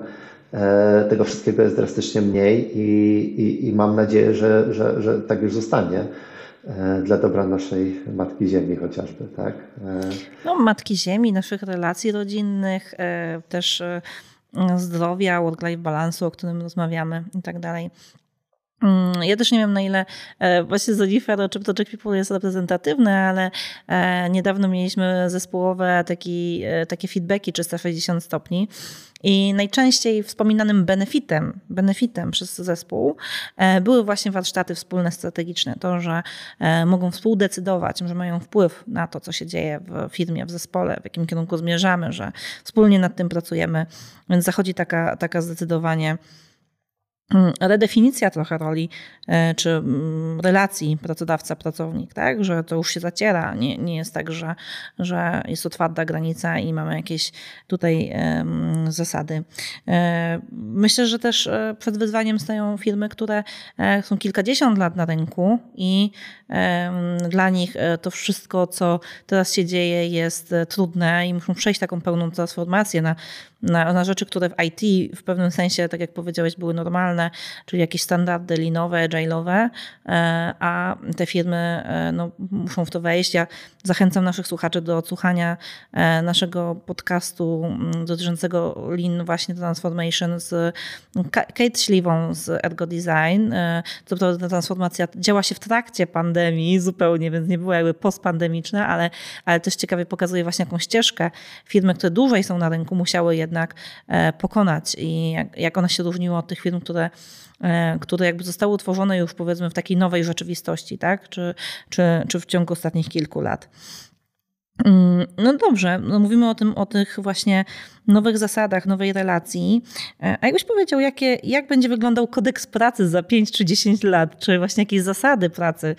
tego wszystkiego jest drastycznie mniej i, i, i mam nadzieję, że, że, że tak już zostanie e, dla dobra naszej Matki Ziemi chociażby, tak? E, no, Matki Ziemi, naszych relacji rodzinnych, też zdrowia, work-life balansu, o którym rozmawiamy i tak dalej. Mm, ja też nie wiem, na ile właśnie Zonifero czy Project People jest reprezentatywne, ale niedawno mieliśmy zespołowe taki, takie feedbacki 360 stopni i najczęściej wspominanym benefitem, benefitem przez zespół e, były właśnie warsztaty wspólne strategiczne. To, że e, mogą współdecydować, że mają wpływ na to, co się dzieje w firmie, w zespole, w jakim kierunku zmierzamy, że wspólnie nad tym pracujemy. Więc zachodzi taka, taka zdecydowanie redefinicja trochę roli e, czy mm, relacji pracodawca-pracownik, tak? że to już się zaciera. Nie, nie jest tak, że, że jest otwarta granica i mamy jakieś tutaj zasady. E, myślę, że też e, przed wyzwaniem stają firmy, które są kilkadziesiąt lat na rynku i dla nich to wszystko, co teraz się dzieje, jest trudne i muszą przejść taką pełną transformację na na, na rzeczy, które w IT w pewnym sensie, tak jak powiedziałeś, były normalne, czyli jakieś standardy linowe, agile'owe, e, a te firmy e, no, muszą w to wejść. Ja zachęcam naszych słuchaczy do odsłuchania e, naszego podcastu mm, dotyczącego Lean właśnie Transformation z Kate Śliwą z Ergo Design. Co prawda ta transformacja działa się w trakcie pandemii zupełnie, więc nie była jakby postpandemiczna, ale, ale też ciekawie pokazuje właśnie jaką ścieżkę firmy, które dłużej są na rynku, musiały jednak pokonać i jak, jak ona się różniła od tych firm, które, e, które jakby zostały utworzone już powiedzmy w takiej nowej rzeczywistości, tak? czy, czy, czy w ciągu ostatnich kilku lat. Mm, no dobrze, no mówimy o tym, o tych właśnie nowych zasadach, nowej relacji. E, a jakbyś powiedział, jakie, jak będzie wyglądał kodeks pracy za 5 czy 10 lat? Czy właśnie jakieś zasady pracy?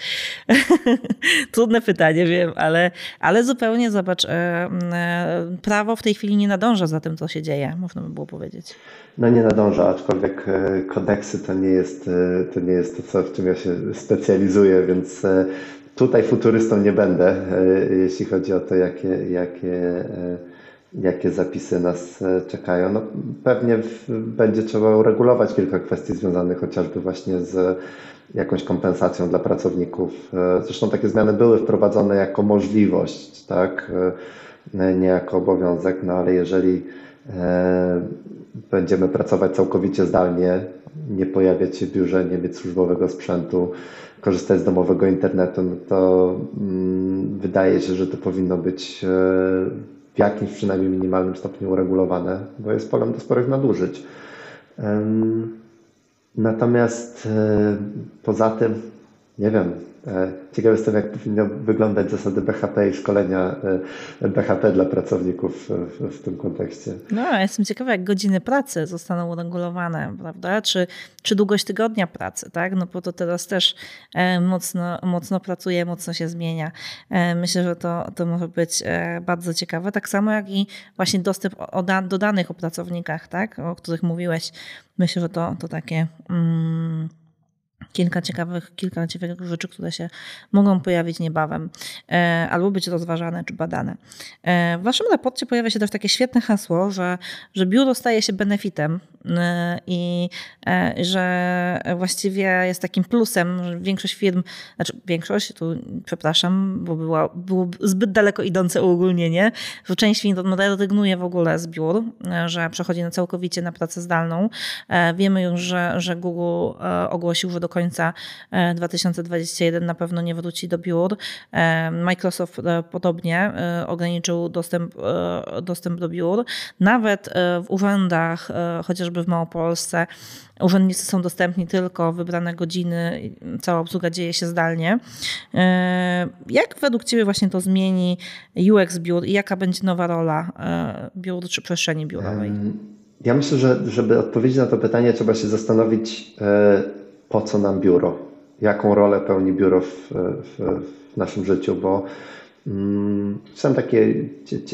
Trudne pytanie, wiem, ale, ale zupełnie zobacz, e, e, prawo w tej chwili nie nadąża za tym, co się dzieje, można by było powiedzieć. No nie nadąża, aczkolwiek kodeksy to nie jest to, nie jest to co, w czym ja się specjalizuję, więc tutaj futurystą nie będę, jeśli chodzi o to, jakie, jakie, jakie zapisy nas czekają. No, pewnie będzie trzeba uregulować kilka kwestii związanych chociażby właśnie z jakąś kompensacją dla pracowników. Zresztą takie zmiany były wprowadzone jako możliwość, tak? Nie jako obowiązek, no ale jeżeli e, będziemy pracować całkowicie zdalnie, nie pojawiać się w biurze, nie mieć służbowego sprzętu, korzystać z domowego internetu, no to mm, wydaje się, że to powinno być e, w jakimś przynajmniej minimalnym stopniu uregulowane, bo jest polem do sporych nadużyć. Natomiast e, poza tym, nie wiem, E, ciekaw jestem, jak powinno wyglądać zasady BHP i szkolenia e, BHP dla pracowników w, w, tym kontekście. No, ja jestem ciekawa, jak godziny pracy zostaną uregulowane, prawda? Czy, czy długość tygodnia pracy, tak? No bo to teraz też e, mocno, mocno pracuje, mocno się zmienia. Myślę, że to, to może być bardzo ciekawe. Tak samo jak i właśnie dostęp do danych o pracownikach, tak? O których mówiłeś. Myślę, że to, to takie. Mm, kilka ciekawych, kilka ciekawych rzeczy, które się mogą pojawić niebawem e, albo być rozważane czy badane. E, w waszym raporcie pojawia się też takie świetne hasło, że, że biuro staje się benefitem i że właściwie jest takim plusem, że większość firm, znaczy większość, tu przepraszam, bo była, było zbyt daleko idące uogólnienie, że część firm rezygnuje w ogóle z biur, że przechodzi na całkowicie na pracę zdalną. Wiemy już, że, że Google ogłosił, że do końca 2021 e, na pewno nie wróci do biur. E, Microsoft e, podobnie ograniczył dostęp, dostęp do biur. Nawet w urzędach, chociażby w Małopolsce, urzędnicy są dostępni tylko wybrane godziny, cała obsługa dzieje się zdalnie. Jak według Ciebie właśnie to zmieni UX biur i jaka będzie nowa rola biur czy przestrzeni biurowej? Ja myślę, że żeby odpowiedzieć na to pytanie, trzeba się zastanowić, po co nam biuro, jaką rolę pełni biuro w, w, w naszym życiu, bo Czytałem taki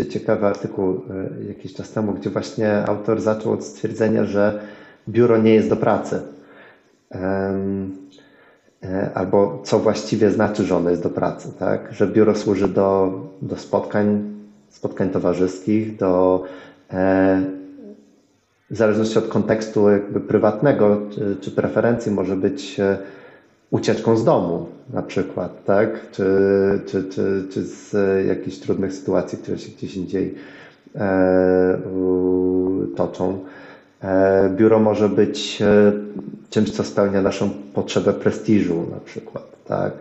ciekawy artykuł e, jakiś czas temu, gdzie właśnie autor zaczął od stwierdzenia, że biuro nie jest do pracy. E, albo co właściwie znaczy, że ono jest do pracy, tak? Że biuro służy do, do spotkań, spotkań towarzyskich, do e, w zależności od kontekstu jakby prywatnego czy, czy preferencji może być ucieczką z domu na przykład, tak? Czy, czy, czy, czy z jakichś trudnych sytuacji, które się gdzieś indziej e, toczą. E, biuro może być e, czymś, co spełnia naszą potrzebę prestiżu na przykład, tak?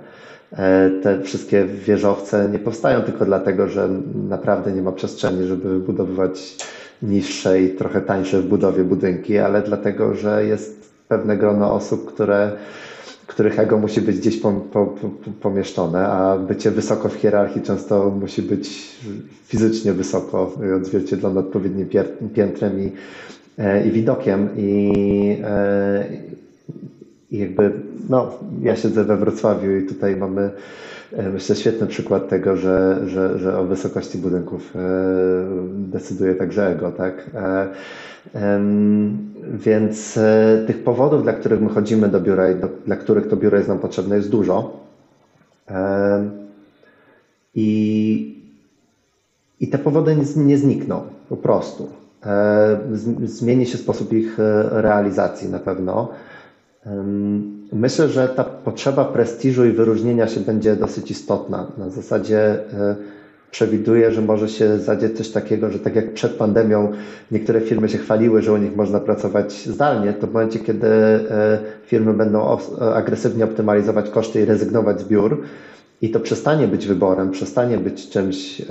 E, te wszystkie wieżowce nie powstają tylko dlatego, że naprawdę nie ma przestrzeni, żeby budowywać niższe i trochę tańsze w budowie budynki, ale dlatego, że jest pewne grono osób, które, których ego musi być gdzieś po, po, po, pomieszczone, a bycie wysoko w hierarchii często musi być fizycznie wysoko, odzwierciedlone odpowiednim piętrem i, e, i widokiem. I, e, I jakby, no, ja siedzę we Wrocławiu i tutaj mamy myślę, świetny przykład tego, że, że, że o wysokości budynków e, decyduje także ego, tak? E, więc tych powodów, dla których my chodzimy do biura i do, dla których to biuro jest nam potrzebne, jest dużo. I, i te powody nie znikną po prostu. Zmieni się sposób ich realizacji na pewno. Myślę, że ta potrzeba prestiżu i wyróżnienia się będzie dosyć istotna. Na zasadzie e, przewiduję, że może się zadzieć coś takiego, że tak jak przed pandemią niektóre firmy się chwaliły, że u nich można pracować zdalnie, to w momencie, kiedy e, firmy będą agresywnie optymalizować koszty i rezygnować z biur, i to przestanie być wyborem, przestanie być czymś, e,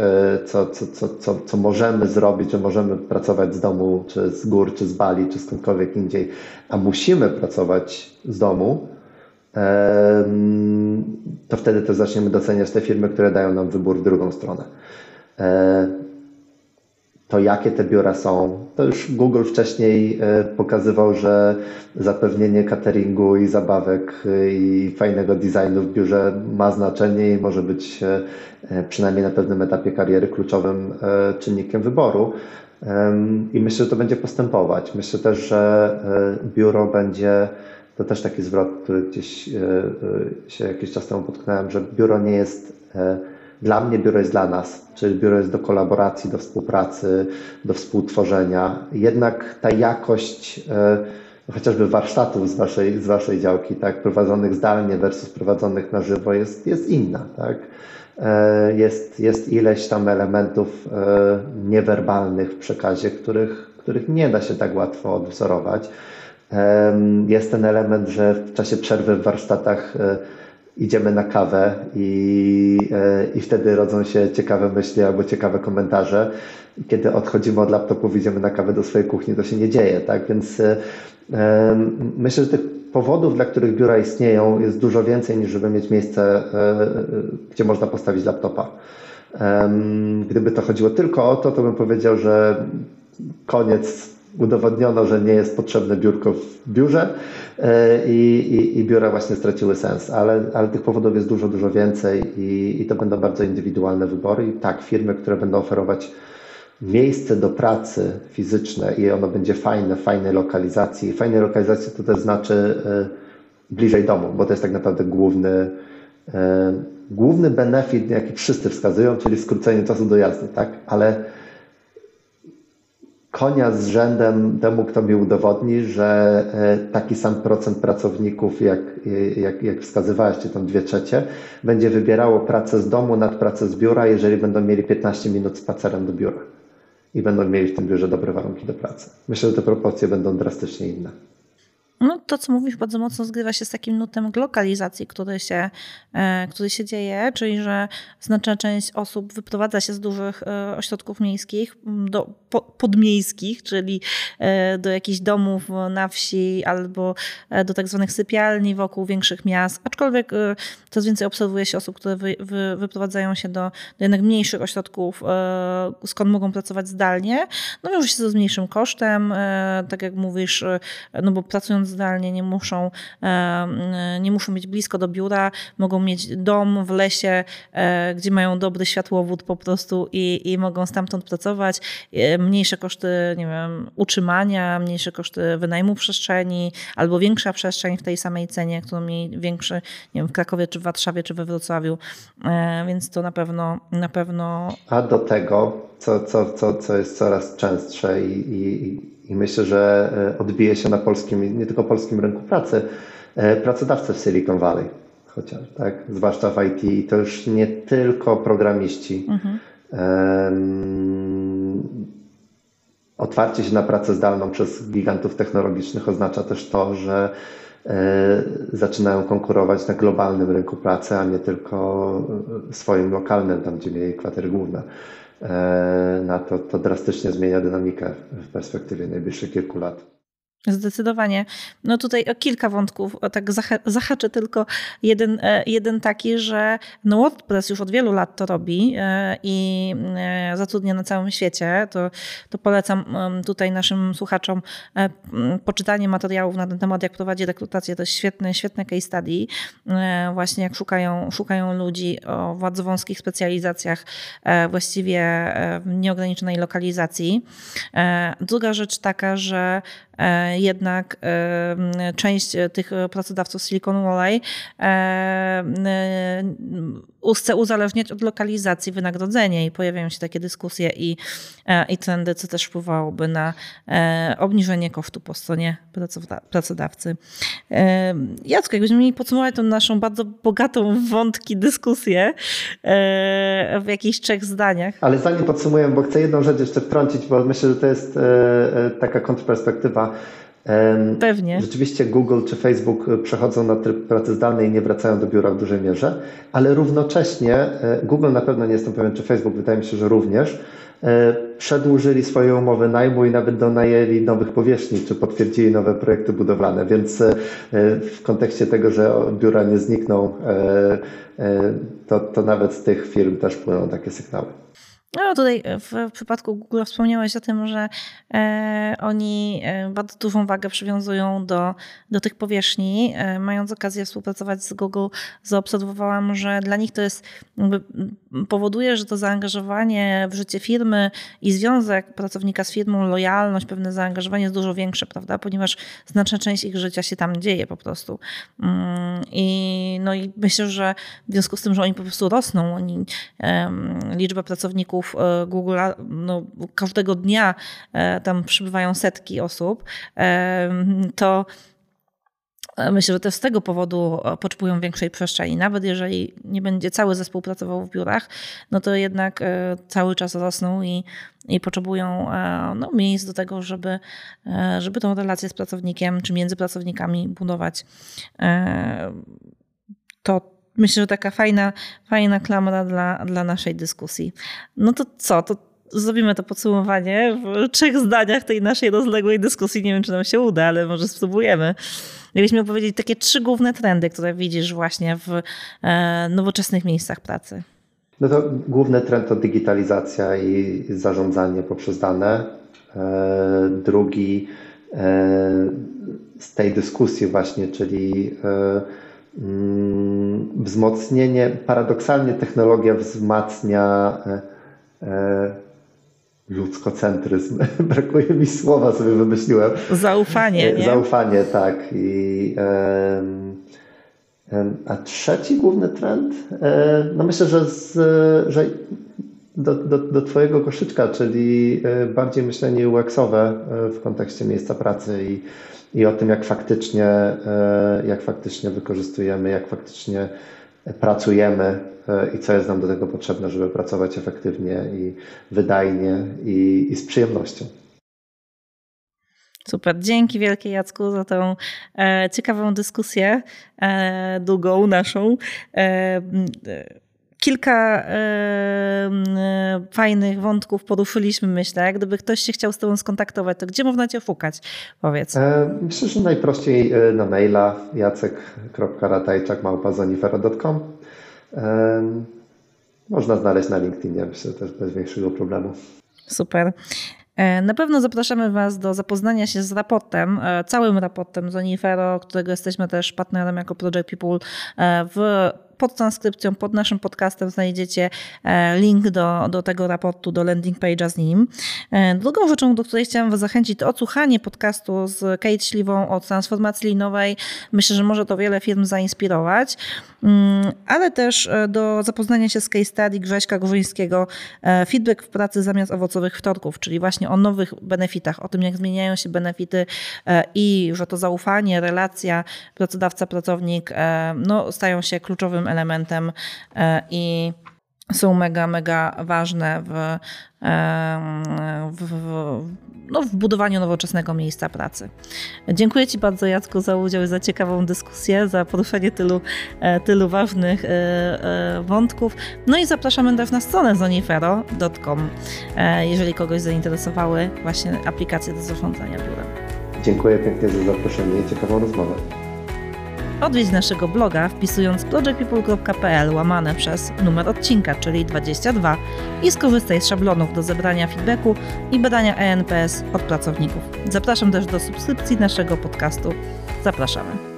co, co, co, co, co możemy zrobić, że możemy pracować z domu, czy z gór, czy z Bali, czy skądkolwiek indziej, a musimy pracować z domu, to wtedy też zaczniemy doceniać te firmy, które dają nam wybór w drugą stronę. To jakie te biura są. To już Google wcześniej e, pokazywał, że zapewnienie cateringu i zabawek e, i fajnego designu w biurze ma znaczenie i może być e, przynajmniej na pewnym etapie kariery kluczowym czynnikiem wyboru. I myślę, że to będzie postępować. Myślę też, że biuro będzie to też taki zwrot, który gdzieś się jakiś czas temu potknąłem, że biuro nie jest dla mnie biuro jest dla nas, czyli biuro jest do kolaboracji, do współpracy, do współtworzenia. Jednak ta jakość chociażby warsztatów z waszej, z waszej działki, tak, prowadzonych zdalnie versus prowadzonych na żywo jest, jest inna, tak. E, jest, jest ileś tam elementów e, niewerbalnych w przekazie, których, których nie da się tak łatwo odwzorować. Jest ten element, że w czasie przerwy w warsztatach e, idziemy na kawę i, i wtedy rodzą się ciekawe myśli albo ciekawe komentarze. Kiedy odchodzimy od laptopów, idziemy na kawę do swojej kuchni, to się nie dzieje, tak? Więc Myślę, że tych powodów, dla których biura istnieją, jest dużo więcej niż żeby mieć miejsce, e, e, gdzie można postawić laptopa. Gdyby to chodziło tylko o to, to bym powiedział, że koniec udowodniono, że nie jest potrzebne biurko w biurze e, i, i, i biura właśnie straciły sens, ale, ale tych powodów jest dużo, dużo więcej i, i to będą bardzo indywidualne wybory. I tak, firmy, które będą oferować miejsce do pracy fizyczne i ono będzie fajne, fajnej lokalizacji. Fajnej lokalizacji to też znaczy e, bliżej domu, bo to jest tak naprawdę główny, e, główny benefit, jaki wszyscy wskazują, czyli skrócenie czasu dojazdu, tak? Ale konia z rzędem temu, kto mi udowodni, że e, taki sam procent pracowników, jak, jak, jak wskazywałeś, czy tam dwie trzecie, będzie wybierało pracę z domu nad pracę z biura, jeżeli będą mieli 15 minut spacerem do biura i będą mieli w tym biurze dobre warunki do pracy. Myślę, że te proporcje będą drastycznie inne. No, to, co mówisz, bardzo mocno zgrywa się z takim nutem lokalizacji, który się, e, który się dzieje, czyli że znaczna część osób wyprowadza się z dużych e, ośrodków miejskich do podmiejskich, czyli e, do jakichś domów na wsi albo do tak zwanych sypialni wokół większych miast. Aczkolwiek coraz więcej obserwuje się osób, które wy, wy, wyprowadzają się do, do jednak mniejszych ośrodków, skąd mogą pracować zdalnie. No wiąże się to z mniejszym kosztem, tak jak mówisz, no bo pracując zdalnie, nie muszą, e, nie muszą mieć blisko do biura, mogą mieć dom w lesie, e, gdzie mają dobry światłowód po prostu i, i mogą stamtąd pracować. E, mniejsze koszty, nie wiem, utrzymania, mniejsze koszty wynajmu przestrzeni albo większa przestrzeń w tej samej cenie, którą mieli większy, nie wiem, w Krakowie, czy w Warszawie, czy we Wrocławiu. Więc to na pewno, na pewno. A do tego, co, co, co, co jest coraz częstsze i, i i myślę, że e, odbije się na polskim, nie tylko polskim rynku pracy, e, pracodawcy w Silicon Valley chociaż, tak? Zwłaszcza w IT i to już nie tylko programiści. Mhm. Um, otwarcie się na pracę zdalną przez gigantów technologicznych oznacza też to, że e, zaczynają konkurować na globalnym rynku pracy, a nie tylko swoim lokalnym, tam gdzie mieli kwatery główne. E, na to, to drastycznie zmienia dynamikę w perspektywie najbliższych kilku lat. Zdecydowanie. No tutaj o kilka wątków, o tak zahaczę tylko jeden, e, jeden taki, że no WordPress już od wielu lat to robi e, i e, zatrudnia na całym świecie. To, to polecam tutaj naszym słuchaczom poczytanie materiałów na ten temat, jak prowadzi rekrutację. To jest świetne, świetne case study. Właśnie jak szukają, szukają ludzi o bardzo wąskich specjalizacjach, właściwie w nieograniczonej lokalizacji. Druga rzecz taka, że jednak e, część tych pracodawców Silicon Valley e, chce uzależniać od lokalizacji wynagrodzenia i pojawiają się takie dyskusje i, i trendy, co też wpływałoby na obniżenie kosztu po stronie pracodawcy. Jacek, jakbyśmy mieli podsumować tą naszą bardzo bogatą wątki dyskusję w jakichś trzech zdaniach. Ale zanim podsumuję, bo chcę jedną rzecz jeszcze wtrącić, bo myślę, że to jest taka kontrperspektywa Pewnie. Rzeczywiście Google czy Facebook przechodzą na tryb pracy zdalnej i nie wracają do biura w dużej mierze, ale równocześnie e, Google na pewno nie jestem pewien, czy Facebook, wydaje mi się, że również e, przedłużyli swoje umowy najmu i nawet donajęli nowych powierzchni, czy potwierdzili nowe projekty budowlane, więc e, w kontekście tego, że biura nie znikną, to, to nawet z tych firm też płyną takie sygnały. No tutaj w, w przypadku Google wspomniałeś o tym, że e, oni e, bardzo dużą wagę przywiązują do, do tych powierzchni. E, mając okazję współpracować z Google, zaobserwowałam, że dla nich to jest powoduje, że to zaangażowanie w życie firmy i związek pracownika z firmą, lojalność, pewne zaangażowanie jest dużo większe, prawda? Ponieważ znaczna część ich życia się tam dzieje po prostu. Mm, I, no i myślę, że w związku z tym, że oni po prostu rosną, oni, liczba pracowników E, Google no, każdego dnia e, tam przybywają setki osób, e, to Myślę, że też z tego powodu potrzebują większej przestrzeni. Nawet jeżeli nie będzie cały zespół pracował w biurach, no to jednak cały czas rosną i, i potrzebują no, miejsc do tego, żeby, żeby tą relację z pracownikiem czy między pracownikami budować. To myślę, że taka fajna, fajna klamra dla, dla naszej dyskusji. No to co? To zrobimy to podsumowanie w trzech zdaniach tej naszej rozległej dyskusji. Nie wiem, czy nam się uda, ale może spróbujemy. Jakbyś miał powiedzieć takie trzy główne trendy, które widzisz właśnie w e, nowoczesnych miejscach pracy. No to główny trend to digitalizacja i zarządzanie poprzez dane. E, drugi e, z tej dyskusji właśnie, czyli wzmocnienie, paradoksalnie technologia wzmacnia e, e, ludzkocentryzm. Brakuje mi słowa, sobie wymyśliłem. Zaufanie. Nie? Zaufanie, tak. I, a trzeci główny trend, e, no myślę, że, z, że do, do, do Twojego koszyczka, czyli bardziej myślenie UX-owe w kontekście miejsca pracy i i o tym, jak faktycznie, e, jak faktycznie wykorzystujemy, jak faktycznie pracujemy e, i co jest nam do tego potrzebne, żeby pracować efektywnie i wydajnie i, i z przyjemnością. Super. Dzięki wielkie Jacku za tą e, ciekawą dyskusję, długą naszą. Kilka e, fajnych wątków poruszyliśmy, myślę. Gdyby ktoś się chciał z Tobą skontaktować, to gdzie można Cię szukać? Powiedz. E, myślę, że najprościej e, na maila jacek.ratajczak.małpazonifera.com e, Można znaleźć na LinkedInie, myślę, też bez większego problemu. Super. E, na pewno zapraszamy Was do zapoznania się z raportem, całym raportem Zonifero, którego jesteśmy też partnerem jako Project People w pod transkrypcją, pod naszym podcastem znajdziecie e, link do, do tego raportu, do landing page'a z nim. E, drugą rzeczą, do której chciałam Was zachęcić, to odsłuchanie podcastu z Kate Śliwą o transformacji linowej. Myślę, że może to wiele firm zainspirować, mm, ale też e, do zapoznania się z case study Grześka Górzyńskiego Feedback w pracy zamiast owocowych wtorków, czyli właśnie o nowych benefitach, o tym jak zmieniają się benefity i że to zaufanie, relacja pracodawca-pracownik no, stają się kluczowym elementem e, i są mega, mega ważne w, e, w, w, no, w, budowaniu nowoczesnego miejsca pracy. Dziękuję Ci bardzo, Jacku, za udział i za ciekawą dyskusję, za poruszenie tylu, e, tylu ważnych wątków. No i zapraszamy też na stronę zonifero.com, jeżeli kogoś zainteresowały właśnie aplikacje do zarządzania biurem. Dziękuję pięknie za zaproszenie i ciekawą rozmowę. Odwiedź naszego bloga wpisując projectpeople.pl łamane przez numer odcinka, czyli 22 i skorzystaj z szablonów do zebrania feedbacku i badania ENPS od pracowników. Zapraszam też do subskrypcji naszego podcastu. Zapraszamy.